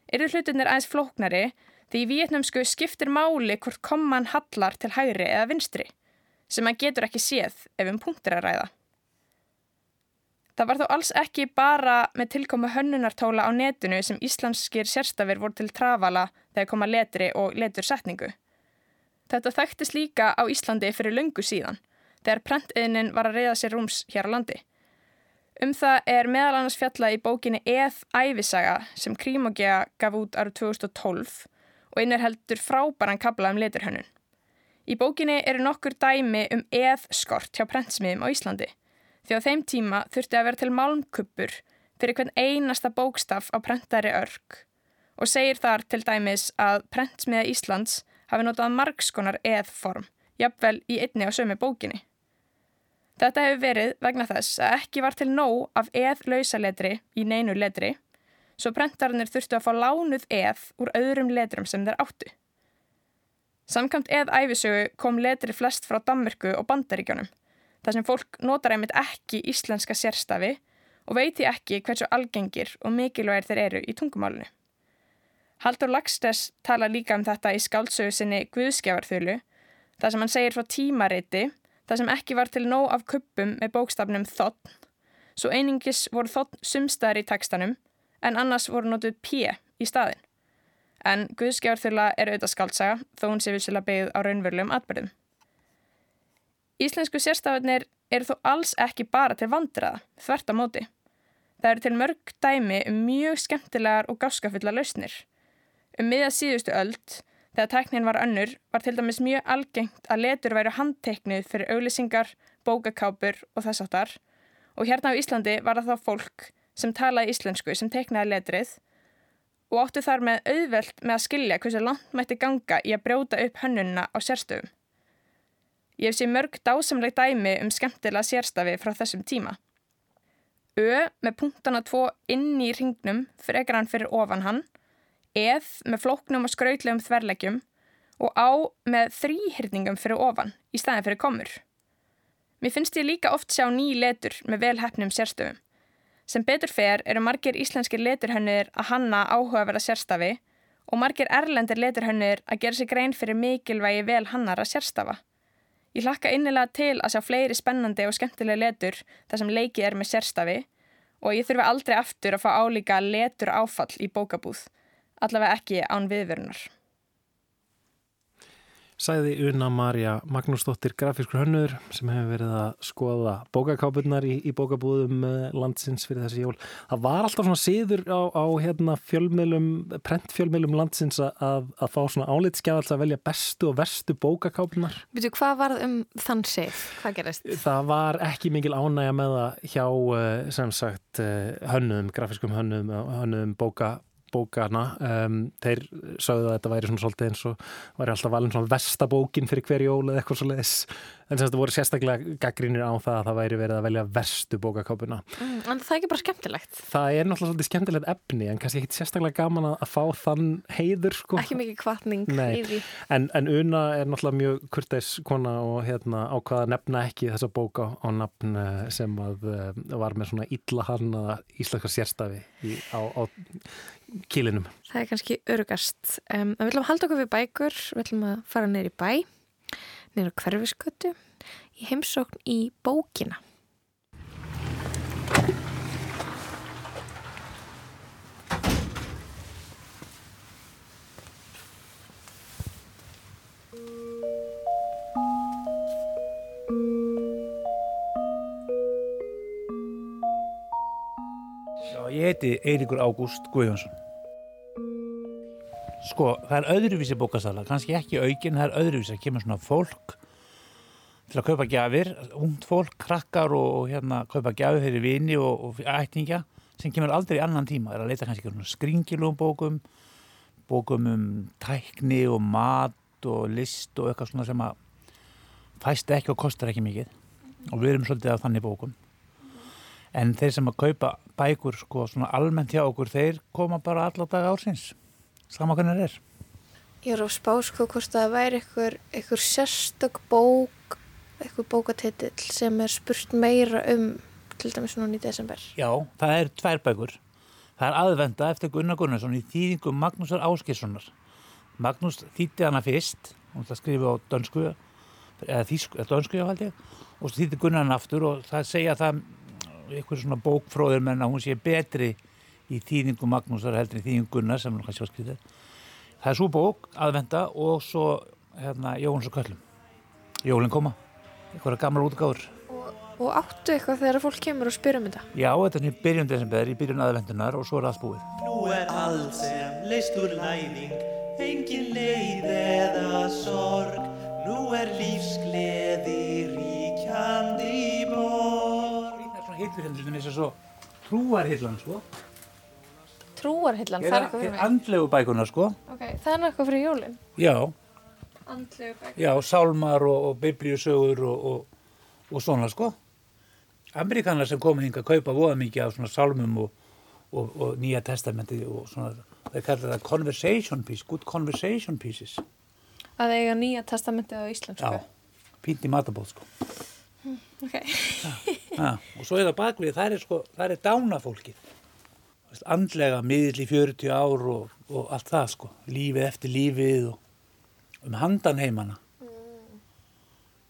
eru hlutinir aðeins flóknari því í víetnamsku skiptir máli hvort komman hallar til hægri eða vinstri sem maður getur ekki séð ef um punktir að ræða. Það var þó alls ekki bara með tilkomu hönnunartóla á netinu sem íslenskir sérstafir voru til trafala þegar koma letri og letursetningu. Þetta þekktist líka á Íslandi fyrir löngu síðan, þegar prentiðnin var að reyða sér rúms hér á landi. Um það er meðal annars fjallað í bókinni Eð æfisaga sem Krímogea gaf út árið 2012 og innir heldur frábæran kabla um leturhönnun. Í bókinni eru nokkur dæmi um eðskort hjá prentsmiðum á Íslandi því á þeim tíma þurfti að vera til málmkuppur fyrir hvern einasta bókstaf á prentari örk og segir þar til dæmis að prentsmiða Íslands hafi notað margskonar eðform, jafnvel í einni á sömu bókinni. Þetta hefur verið vegna þess að ekki var til nóg af eðlausaletri í neinu letri, svo prentarnir þurftu að fá lánuð eð úr öðrum letrum sem þeir áttu. Samkvæmt eðæfisögu kom letri flest frá Danmörku og Bandaríkjónum, þar sem fólk notar einmitt ekki íslenska sérstafi og veiti ekki hversu algengir og mikilvægir þeir eru í tungumálunu. Haldur Lagstess tala líka um þetta í skáldsögu sinni Guðskjávarþölu, þar sem hann segir frá tímariti, þar sem ekki var til nóg af kuppum með bókstafnum þotn, svo einingis voru þotn sumstaðar í tekstanum, en annars voru notuð P í staðin. En Guðskjávarþöla er auðvitað skáldsaga, þó hún sé vissilega byggð á raunverulegum atbyrðum. Íslensku sérstafarnir eru þó alls ekki bara til vandraða, þvert á móti. Það eru til mörg dæmi um mjög skemmtilegar og gáskafullar lausnir. Um miða síðustu öld, þegar tæknin var önnur, var til dæmis mjög algengt að letur væru handteknið fyrir auglýsingar, bókakápur og þess áttar og hérna á Íslandi var það þá fólk sem talaði íslensku sem teknaði letrið og áttu þar með auðvelt með að skilja hversu langt mætti ganga í að brjóta upp hönnunna á sérstöfum. Ég hef séð mörg dásamleg dæmi um skemmtilega sérstafi frá þessum tíma. Ö með punktana tvo inn í ringnum frekar hann fyrir ofan hann, eð með flóknum og skrautlegum þverleggjum og á með þrýhyrningum fyrir ofan í staðin fyrir komur. Mér finnst ég líka oft sjá ný letur með velhæfnum sérstöfum. Sem betur fer eru margir íslenskir leturhönnir að hanna áhugaverða sérstafi og margir erlendir leturhönnir að gera sig grein fyrir mikilvægi vel hannara sérstafa. Ég hlakka innilega til að sjá fleiri spennandi og skemmtilega letur þar sem leikið er með sérstafi og ég þurfi aldrei aftur að fá álíka letur áfall í bókabúð, allavega ekki án viðverunar. Sæði Una Marja Magnúsdóttir grafískur hönnur sem hefur verið að skoða bókakápunar í, í bókabúðum landsins fyrir þessi jól. Það var alltaf svona síður á, á hérna, fjölmjölum, prentfjölmjölum landsins að, að fá svona álitskjafals að velja bestu og verstu bókakápunar. Veitu, hvað var um þann sið? Hvað gerist? Það var ekki mikil ánægja með það hjá sem sagt hönnum, grafískum hönnum, hönnum bóka bókana um, þeir sögðu að þetta væri svona svolítið eins og væri alltaf valin svona vestabókin fyrir hver jól eða eitthvað svo leiðis en sem þetta voru sérstaklega gaggrínir á það að það væri verið að velja verstu bókakápuna Mm, en það er ekki bara skemmtilegt. Það er náttúrulega svolítið skemmtilegt efni en kannski ekki sérstaklega gaman að, að fá þann heiður sko. Ekki mikið kvartning í því. en, en Una er náttúrulega mjög kurteis kona og hérna ákvaða að nefna ekki þessa bóka á nafn eh, sem að uh, var með svona illa hannaða íslenska sérstafi í, á, á kílinum. Það er kannski örugast. Um, við ætlum að halda okkur við bækur, við ætlum að fara neyri bæ, neyri á hverfiskötu, í heimsókn í bókina. Ég heiti Eiríkur Ágúst Guðjónsson. Sko, það er öðruvísi bókasala, kannski ekki aukin, það er öðruvísi, það kemur svona fólk til að kaupa gjafir, ungt fólk, krakkar og, og hérna kaupa gjafir fyrir vini og, og ættingja sem kemur aldrei í annan tíma, er að leita kannski svona skringilum bókum, bókum um tækni og mat og list og eitthvað svona sem að fæst ekki og kostar ekki mikið. Og við erum svolítið af þannig bókum. En þeir sem að kaupa bækur sko svona almennt hjá okkur, þeir koma bara alla daga ársins, sama hvernig það er. Ég er á spá sko hvort það væri einhver, sérstök bók, einhver bókatitill sem er spurt meira um til dæmis núna í desember. Já, það er tvær bækur. Það er aðvenda eftir Gunnar Gunnarsson í þýðingu Magnúsar Áskilssonar. Magnús þýtti hana fyrst, hún ætla að skrifa á dönsku, eða þýsku, eða dönsku ég, og svo þýtti Gunnar hann aftur og það segja það einhver svona bókfróðir menn að hún sé betri í þýðingu Magnúsar heldur í þýðingu Gunnar sem hann kannski var skriðið. Það er svo bók, aðvenda og svo hérna Jóhanns og Köllum. Jólinn koma, einhverja gammal útgáður. Og áttu eitthvað þegar fólk kemur og spyr um þetta? Já, þetta er byrjun desember, í byrjun aðvendunar og svo er allt búið. Nú er allt sem leist úr læðing, engin leið eða sorg. Nú er lífsgleði ríkjandi í borg. Það er svona hillurhendlunum eins og svo trúarhillan, sko. Trúarhillan, það er eitthvað fyrir mig. Andlegu bækunar, sko. Ok, það er eitthvað fyrir jólinn. Já, Andlegu bækur. já, sálmar og, og biblíusögur og, og, og svona, sko. Amerikanar sem komið hinga að kaupa voða mikið af svona sálmum og, og, og nýja testamenti og svona, þeir kallar það conversation piece, good conversation pieces. Að eiga nýja testamentið á íslensku. Já, fínt í matabóð, sko. Ok. Ha, og svo er það bakvið, það er sko, það er dánafólkið. Andlega miðl í 40 ár og, og allt það sko, lífið eftir lífið og um handan heimana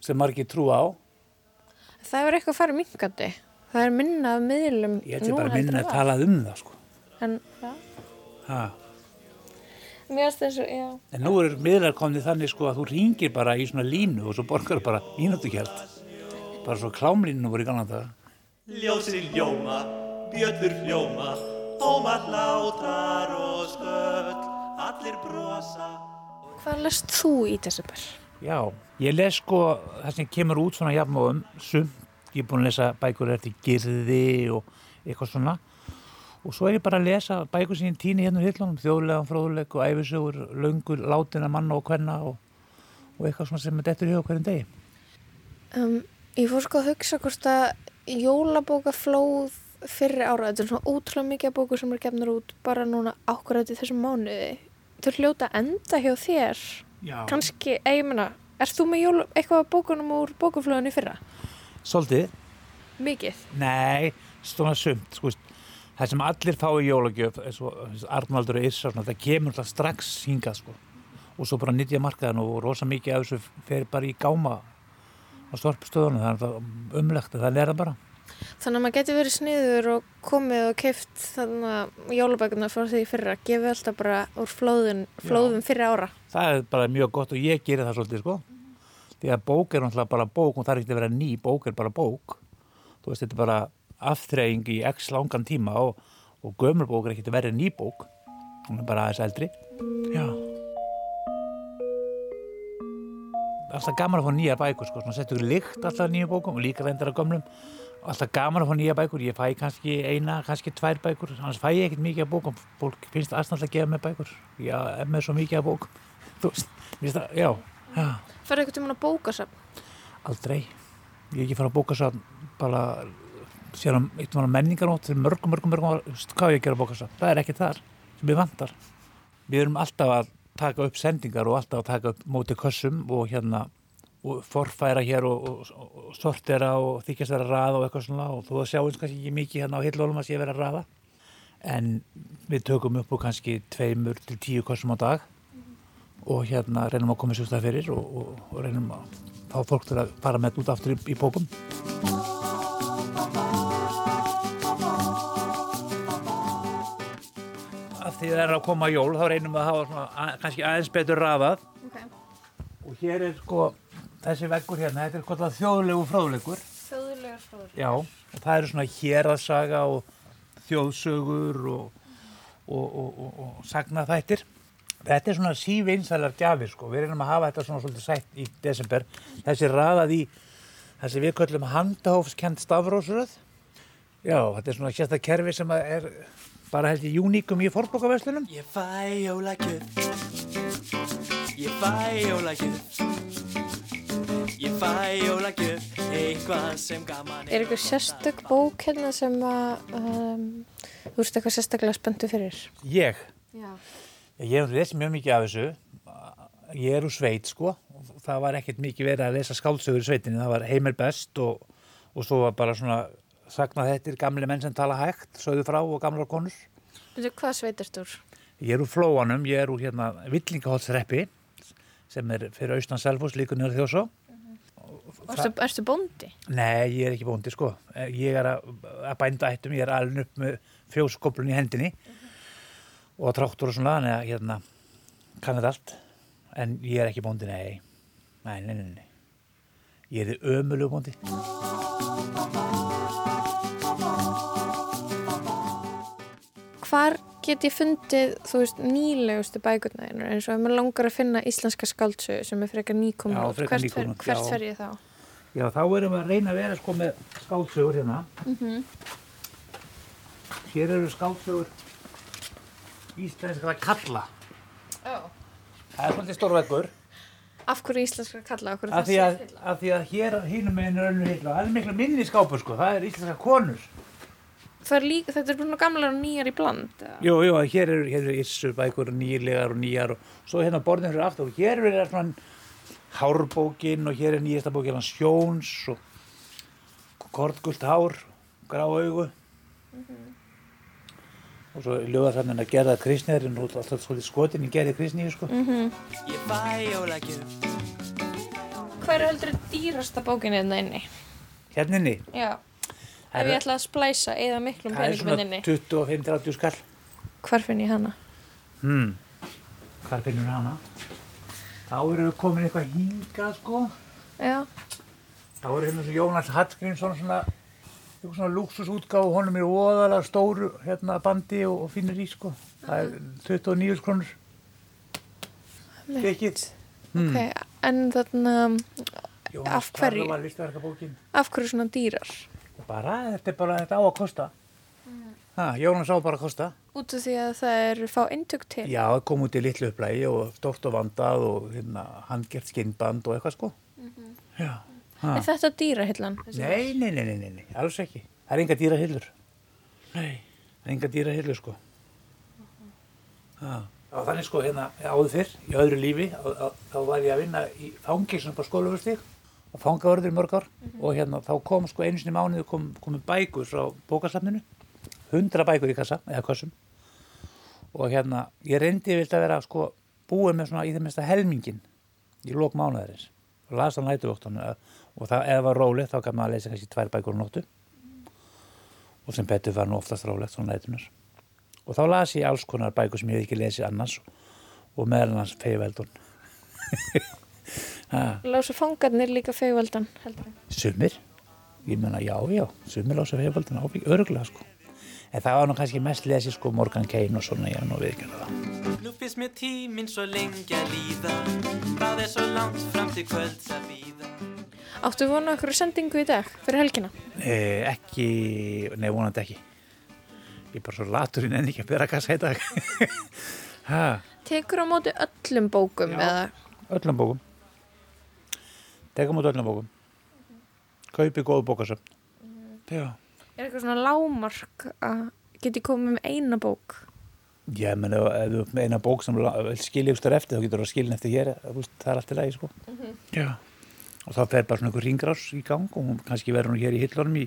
sem margir trú á. Það er eitthvað farið minkandi. Það er minna af miðlum Ég ætti bara að heldur minna en að var. talað um það sko. En, já. Ha. Mér finnst þessu, já. En nú er miðlar komnið þannig sko að þú ringir bara í svona línu og svo borgar bara mínútugjald. Bara svo klámlínu voru í gangan það. Ljósin ljóma, bjöllur hljóma, tóma hlátrar og sköll, allir brosa. Hvað lest þú í desember? Já, ég les sko það sem kemur út svona jafnmóðum sumt, ég er búin að lesa bækur eftir girði og eitthvað svona og svo er ég bara að lesa bækur sem ég týni hérna úr hillunum, þjóðlegan, fróðuleik og æfisögur, löngur, látina manna og kvenna og, og eitthvað svona sem er dettur í huga hverjum degi. Um, ég fór sko að hugsa hvort að jólabókaflóð fyrri ára, þetta er svona ótrúlega mikið af bókur sem er gefnur út bara núna ákvarðat í þessum mánuði. Þau hljóta enda hjá þér. Já. Kanski, eh, ég meina, er þú með jól, eitthvað af bókunum úr bókaflóðinu í fyrra? Svolítið? Mikið. Nei, svona sumt, sko, það sem allir fá í jólagjöf, eins og Arnaldur og Yrsa, svona, það kemur alltaf strax hingað, sko. Og svo bara nýttja markaðan og rosa mikið af þessu fer bara í gáma á storpstöðunum, það er umlegt, það er það bara. Þannig að maður getur verið sniður og komið og keift þannig að jólabækunar frá því fyrra, gefið alltaf bara úr flóðun, flóðum fyrri ára. Það er bara mjög gott og ég gerir það svolítið, sko. Því að bók er náttúrulega bara bók og það er ekki að vera ný, bók er bara bók. Þú veist, þetta er bara aftreying í x langan tíma og, og gömur bók er ekki að vera ný bók. Hún er bara aðeins eldri. Já. Alltaf gaman að fá nýja bækur sko, svona settur líkt alltaf nýja bókum og líka reyndar að gömlum. Alltaf gaman að fá nýja bækur, ég fæ kannski eina, kannski tvær bækur, annars fæ ég ekkert mikið af bókum, fólk finnst aðstæðanlega að gefa mér bækur. Já, er með svo mikið af bókum. Þú veist, það, já, já. Færðu eitthvað tíma að bóka samt? aldrei, ég er ekki fara að bóka svo bara síðan eitt var menningarnótt til mörgum, mörgum, mörgum hvað ég að gera bóka svo það er ekki þar, sem ég vantar. Við erum alltaf að taka upp sendingar og alltaf taka upp móti kössum og hérna og forfæra hér og, og, og sortera og þykjast vera að raða og eitthvað svona. Og þú sjáum kannski ekki mikið hérna á hillólum að sé vera að raða. En við tökum upp úr kannski tveimur til tíu kössum á dag. Og hérna reynum að koma sér það fyrir og, og, og reynum að fá fólk til að fara með út aftur í, í bókum því það er að koma jól þá reynum við að hafa svona, að, kannski aðeins betur raðað Okay. og hér er sko þessi veggur hérna, þetta er hvað þjóðlegu fróðleikur. Þjóðulegar fróður. já, og það eru svona héraðsaga og þjóðsögur og, og, og, og, sagnaþættir. Þetta er svona sívinsælar gjafir sko, við reynum að hafa þetta svona svolítið sætt í desember. Þessi raðað í þessi við köllum handahófskend stafrósröð já, þetta er svona sérsta kerfi sem er bara held í júníkum í forbókaverslunum Ég fæ jólagjöf Ég fæ jólagjöf Ég fæ jólagjöf Eitthvað sem gaman Er eitthvað sérstök bók hérna sem að um, þú veist eitthvað sérstaklega spenntu fyrir? ég, Já. Ég hef lesið mjög mikið af þessu. Ég er úr sveit sko. Það var ekkert mikið verið að lesa skáldsögur í sveitinni. Það var heimir best og, og svo var bara svona sagnað þetta gamli menn sem tala hægt, sögðu frá og gamlar konur. Veitu, hvað sveitast úr? Ég er úr Flóanum, ég er úr hérna Villingahólsreppi sem er fyrir austan Selfoss líka nýra þjósó. Erstu, erstu bóndi? Nei, ég er ekki bóndi sko. Ég er að, að bænda ættum, ég er alveg upp með fjóskoplun í hendinni og traktor og svona, þannig að hérna kann þetta allt. En ég er ekki bóndi, nei. Nei, nei, nei, nei. Ég er ömulegu bóndi. Hvar get ég fundið, þú veist, nýlegustu bækurna þínar eins og ef maður langar að finna íslenska skáldsögu sem er frekar frekar hvert, fer, hvert fer ég þá? Já, þá erum við að reyna að vera sko með skáldsögur hérna. Mm Hér eru skáldsögur íslenskra kalla. oh. Það er svolítið stórveggur. Af hverju íslenska kalla? Af því, að, því að hér hínum meginn er önnur hilla. Það er miklu minni skápur sko. Það er íslenska konur. Það er líka, þetta er bara gamlar og nýjar í bland. eða? Jú, jú, hér eru, hér eru issur bækur nýlegar og nýjar og svo hérna borðin fyrir aftur og hér er svona hárbókin og hér er nýjasta bókin hans Sjóns og kortgult hár, grá augu og svo ljóða þannig að gerða kristnir en nú alltaf svolítið skotin í gerði kristnir sko. Mhm. Fæ jólagjöf Hver er heldur dýrasta bókin hérna inni? Hérna inni, Já. Ef ég ætla að splæsa eða miklum það er svona hérna inni. 25-30 skall. Hvar finn ég hana? Hmm. Hvar finnur hana? Þá eru við komin eitthvað hingað sko. Já. Þá eru hérna svo Jónas Hallgrímsson svona, eitthvað svona luxusútgáfu, honum er óðalega stóru hérna bandi og, og finnir í sko. Það er 29 krónur. Stykkið. Ok, en þarna, Jónas af hverju? var listverkabókin. af hverju svona dýrar? Bara, þetta er bara, þetta á að kosta. Ha, Jónas á bara að kosta. Út af því að það er fá eintök til. Já, kom út í litlu upplægi og stórt og vandað og hérna, handgert skinnband og eitthvað sko. Já. Ha. Er þetta dýrahillan? Nei, nei, nei, nei, nei, nei, alls ekki. Það er enga dýra hillur. Nei, það er enga dýra hillur, sko. Það var þannig, sko, hérna, áður fyrr, í öðru lífi, á, á, þá var ég að vinna í fangilsum på skólafustík og fangavörður í mörg ár. Og hérna, þá kom, sko, einu sinni í mánuði kom, komu bækur frá bókasafninu, hundra bækur í kassa, eða kassum og hérna, ég reyndi vilt að vera, sko, búið með svona í þeim mesta helmingin í lók mánuðarins. Og las á nætuvóktunum og það, ef það var rólið þá gaf maður að lesa kannski tvær bækur á nóttu. Og sem betur var nú oftast rólegt svona nætunar og þá las ég alls konar bækur sem ég hef ekki lesið annars og meðal annars feiveldun Lásu fangarnir líka feigveldan, heldur ég. sumir ég menna já, já, sumir lása feiveldun ábygg, öruglega sko en það var nú kannski mest lesið sko Morgan Kane og svona, ég er nú viðkjörða það Nú finnst mér tíminn svo lengi að líða Það er svo langt fram til kvölds að býða Áttu vonu okkur sendingu í dag fyrir helgina? Eh, ekki, nei vonandi ekki. Ég er bara svo latur en ekki að bera kassa í dag. ha, Tekur á móti öllum bókum eða öllum bókum. Tekum út öllum bókum. Kaupi góðu bókasöfn. Já. er eitthvað svona lámark að geti komið með eina bók? Já, menn ef þú eina bók sem skilja ykkur eftir, þá getur þú að skilja eftir hér, það er allt í lagi, sko. Já. Og þá fer bara svona einhver ringrás í gang og kannski verður hún hér í hillunum í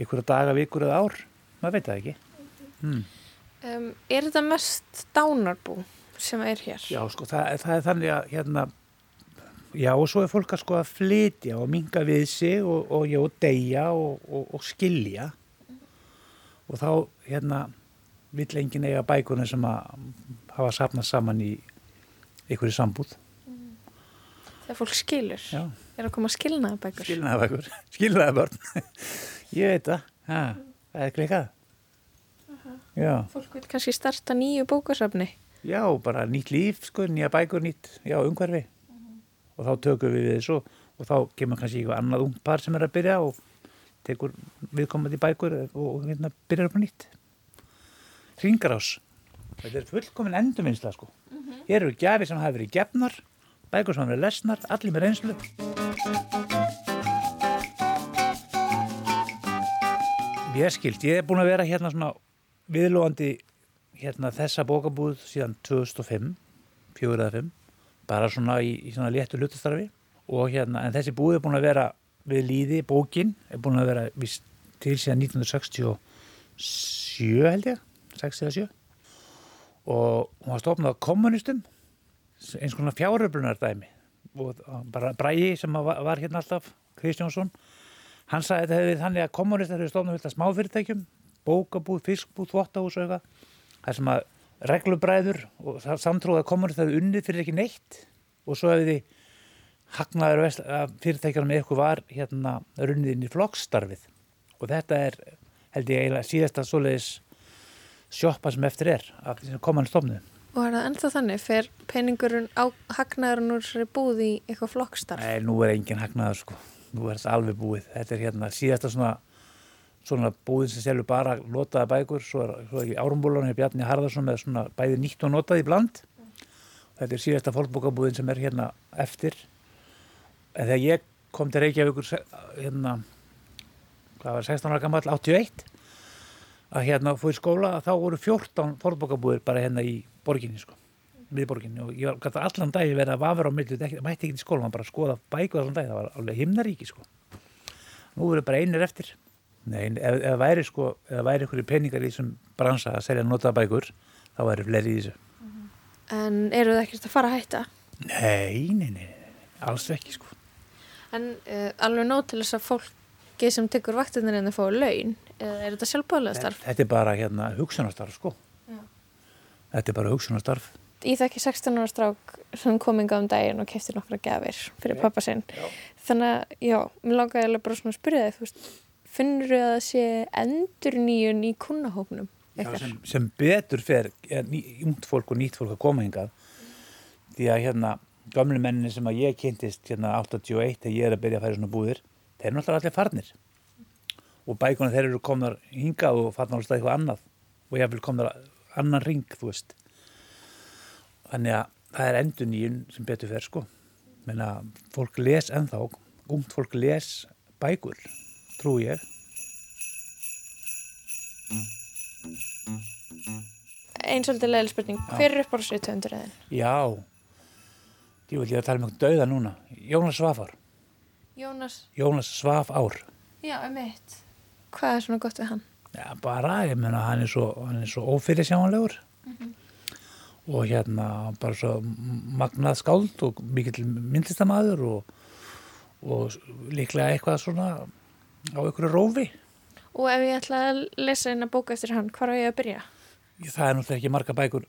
einhverja daga, vikur eða ár. Maður veit það ekki. Mm. Um, er þetta mest dánarbú sem er hér? Já, sko, það, það er þannig að hérna, já, og svo er fólk að sko að flytja og minga við sig og, og, já, og deyja og, og, og skilja og þá, hérna, vill enginn eiga bækurinn sem að hafa safnað saman í einhverju sambúð. Þegar fólk skilur? Já. Er að koma skilnaðabækur? Skilnaðabækur, skilnaðabörn. Ég veit það, það er klikað. Já. Fólk vil kannski starta nýju bókasafni? Já, bara nýtt líf, sko, nýja bækur, nýtt, já, umhverfi. Og þá tökum við við þessu og þá kemur kannski eitthvað annað ung par sem er að byrja og tekur viðkomandi bækur og, og hérna byrjar upp á nýtt. Ringarás. Þetta er fullkomin endurvinnsla, sko. Hér eru gjafir sem hafa verið gefnar, bækur sem hafa verið lesnar, allir með reynslu. Ég skilt, ég er búin að vera hérna svona viðlóandi hérna þessa bókabúð síðan 2005, fjögur eða fimm, bara svona í, í svona léttu hlutastarfi. Og hérna, en þessi búð er búin að vera við líði, bókin er búin að vera víst, til síðan 1967 held ég, 6 eða 7 og hún var stofnað af kommunistum, eins konar fjáröflunar dæmi og bara Bræi sem var, var hérna alltaf, Kristjánsson hann sagði að þetta hefði þannig að kommunistar hefur stofnað fullt af smáfyrirtækjum, bókabúð, fiskbúð, þvóttahús og eitthvað þar sem að reglubræður og samtrúða kommunistar hefði unnið fyrir ekki neitt og svo hefði hagnaður fyrirtækjunum með eitthvað var hérna runnið inn í flokkstarfið og þetta er held ég eiginlega síðasta svoleiðis sjoppa sem eftir er af því sem koman stofnuð. Og er það ennþá þannig, fer peningurinn á hagnaðurinn úr þessari búð í eitthvað flokkstarf? Nei, nú er engin hagnaður sko. Nú er þetta alveg búið. Þetta er hérna síðasta svona, svona búðin sem selur bara lotaða bækur. Svo er, svo er ekki árumbúlan hér Bjarni Harðarsson með svona bæði nýtt og notað í bland. Þetta er síðasta fólkbókabúðin sem er hérna eftir. En þegar ég kom til Reykjavíkur hérna, hvað var 16 ára gammal, 81 að hérna fór í skóla þá voru 14 fólkbókabúðir bara hérna í borginni sko miðborginni og ég var gæti allan dag verið að vafra á þetta mætti ekki í skóla, maður bara að skoða bækur allan dag, það var alveg himnaríki sko. Nú eru bara einir eftir. Nei, ef, ef væri sko, ef væri ykkur peningar í þessum bransa að selja notaða bækur, þá væri fleiri í þessu. En eru það ekkert að fara að hætta? Nei, nei, nei, alls ekki sko. En uh, alveg nóg til þess að fólki sem tekur vaktinir en það fóðu laun, eða er þetta sjálfbáðlega starf? Þetta er bara hérna hugsunastarf sko. Já. Þetta er bara hugsunastarf. Ég þekki 16 ára strák sem kominga um daginn og kefti nokkra gafir fyrir pappa sinn. Þannig að, já, mér langaði alveg bara svona að spyrja þig, þú veist, finnur þau að það sé endur nýjun í kunnahóknum? Já, sem, sem betur fer er ungt fólk og nýtt fólk að koma hingað. Því að hérna gamlu menninni sem að ég kynntist hérna 81 þegar ég er að byrja að færa svona búðir þeir eru náttúrulega allir farnir. Og bækuna þeir eru komnar hingað og farnar alltaf eitthvað annað. Og ég vil komnar annan ring þú veist. Þannig að það er endur nýjun sem betur fer sko. Menna fólk les ennþá ungt fólk les bækur trú ég Einn svolítið leiðileg spurning, Já. hver er upp á þessu töndur eðin? Já, ég vil ég að tala um eitthvað dauða núna. Jónas Svafár. Jónas, Jónas Svaf ár. já, um eitt. Hvað er svona gott við hann? Já, bara, ég meina, hann er svo, hann er svo ófyrirsjáanlegur og hérna bara svo magnað skáld og mikill myndlistamæður og, og líklega eitthvað svona á einhverju rófi Og ef ég ætla að lesa eina bók eftir hann, hvar á ég að byrja? Það er náttúrulega ekki marga bækur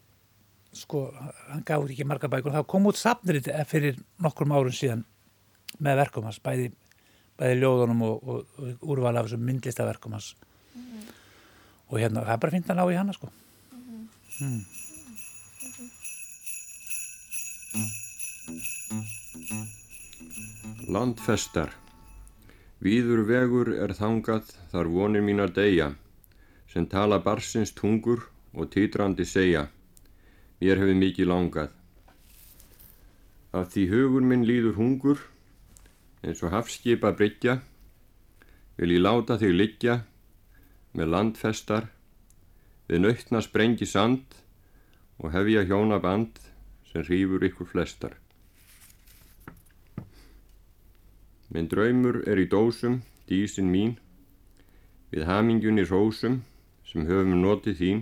sko, hann gaf út ekki marga bækur þá kom út sapnir fyrir nokkrum árun síðan með verkum hans bæði, bæði ljóðunum og, og, og úrval af þessum myndlistaverkum hans mm -hmm. og hérna það er bara fint að ná í hanna sko mhm. mm -hmm. mm. -hmm. Landfestar Víður vegur er þangað þar vonir mínar deyja sem tala barsins tungur og titrandi segja Mér hefur mikið langað Af því hugur minn líður hungur eins og hafskipa bryggja vil ég láta þig liggja með landfestar við nautna sprengi sand og hefja hjónaband sem hrýfur ykkur flestar. Minn draumur er í dósum, dísin mín, við hamingjunni rósum sem höfum notið þín,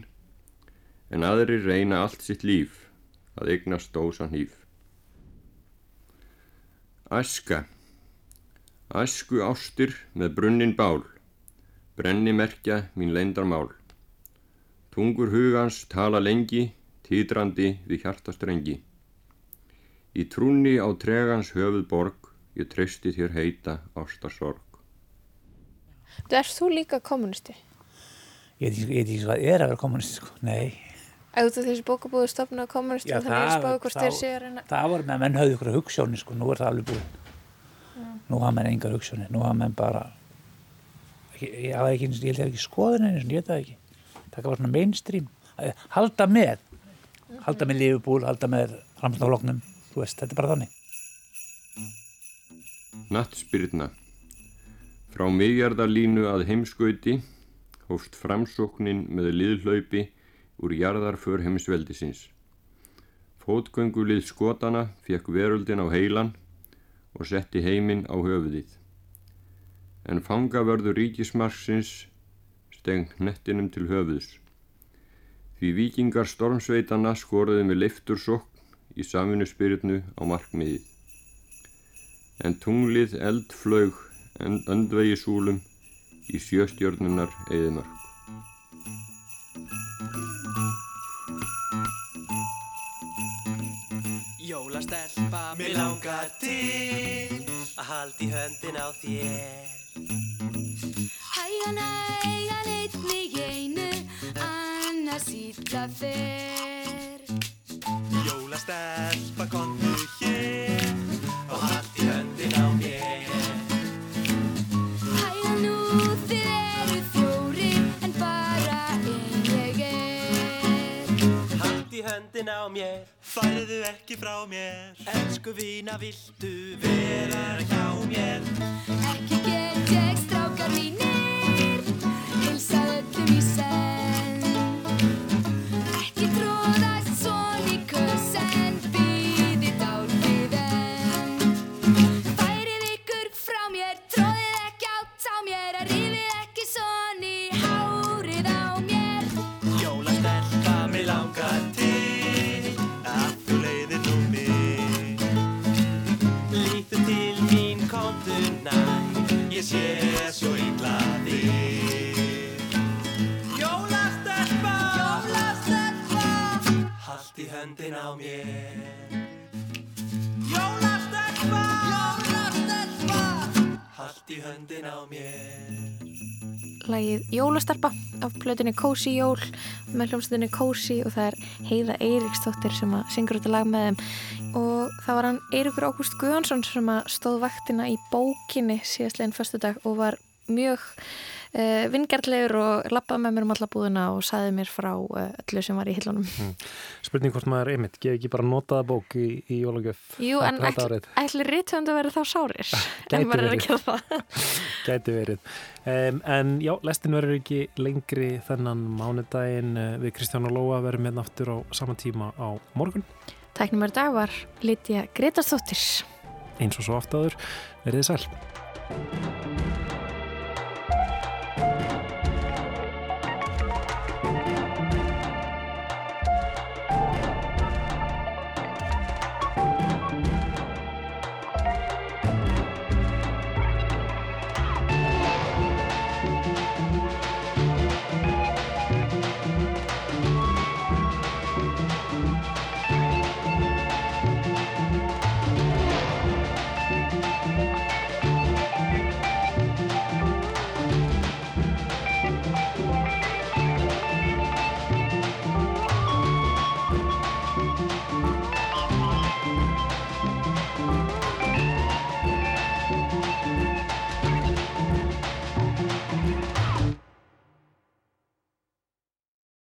en aðri reyna allt sitt líf að eignast dósan hýf. Æska Æsku ástir með brunnin bál, brenni merkja mín leindarmál. Tungur hugans tala lengi, títrandi við hjartastrengi. Í trúni á tregans höfuð borg, ég treysti þér heita ástarsorg. Þú ert þú líka kommunisti? Ég veit ekki- ég hvað er að vera kommunisti, sko. Nei. Þú þessi bókabúðu stofna kommunisti Já, þannig að það- spáðu hvort þeir séu að reyna Það var með að menn höfðu ykkur hugssjónir, sko. Nú er það alveg búið. Nú hafa menn engar hugssjónir. Nú hafa menn bara... Ég, ég, hafa ekki, ég held ekki skoðun einu, ég veit það ekki. Það var svona mainstream. Halda með. Halda með Liverpool, halda með Ramstafloknum. Þú veist, þetta er bara þannig. Nattspyrna Frá miðjarðarlínu að heimskauti hófst framsóknin með liðhlaupi úr jarðarför heimsveldisins. Fótgöngulið skotana fekk veröldin á heilan og setti heiminn á höfuðið. En fangavörður ríkismarsins steng hnettinum til höfuðs. Því vikingar stormsveitana skoruði með leiftursókn í samvinnuspyrjunu á markmiðið. En tunglið eldflög en öndvegi súlum í sjöstjörnunar eðimörk. Jólastelpa, mér langar til að halda í höndin á þér. Hægan, hægan, einn í einu, annars illa fer. Jólastelpa, kontu í höndin á mér, færðu ekki frá mér. Elsku vína, viltu vera hjá mér? Ekki get ég strákar mínir, heilsað öllum í senn. Sé svo illa þig. Jólastelpa, Jólastelpa, haldt í höndin á mér. Jólastelpa, Jólastelpa, haldt í höndin á mér. lagið Jólastarpa af plötunni Cozy Jól með hljómsveitinni Cozy og það er Heiða Eiríksdóttir sem að syngur þetta lag með þeim og það var hann Eiríkur Ágúst Guðhansson sem stóð vaktina í bókinni síðastleginn föstudag og var mjög uh, vingjarlegur og lappaði með mér um alla búðina og saði mér frá uh, öllu sem var í hillunum Spurning hvort maður einmitt, geði ekki bara notaða bók í, í jólagjöf Jú, en þetta ætli, árið. ætli rithönd að vera þá sárir en maður er ekki að það Gæti verið. Um, en já, lestin verður ekki lengri þennan mánudaginn uh, við Kristján og Lóa verðum hérna aftur á sama tíma á morgun. Tæknum er dag var Lítja Gretarsdóttir Eins og svo oft áður, verðið sæl.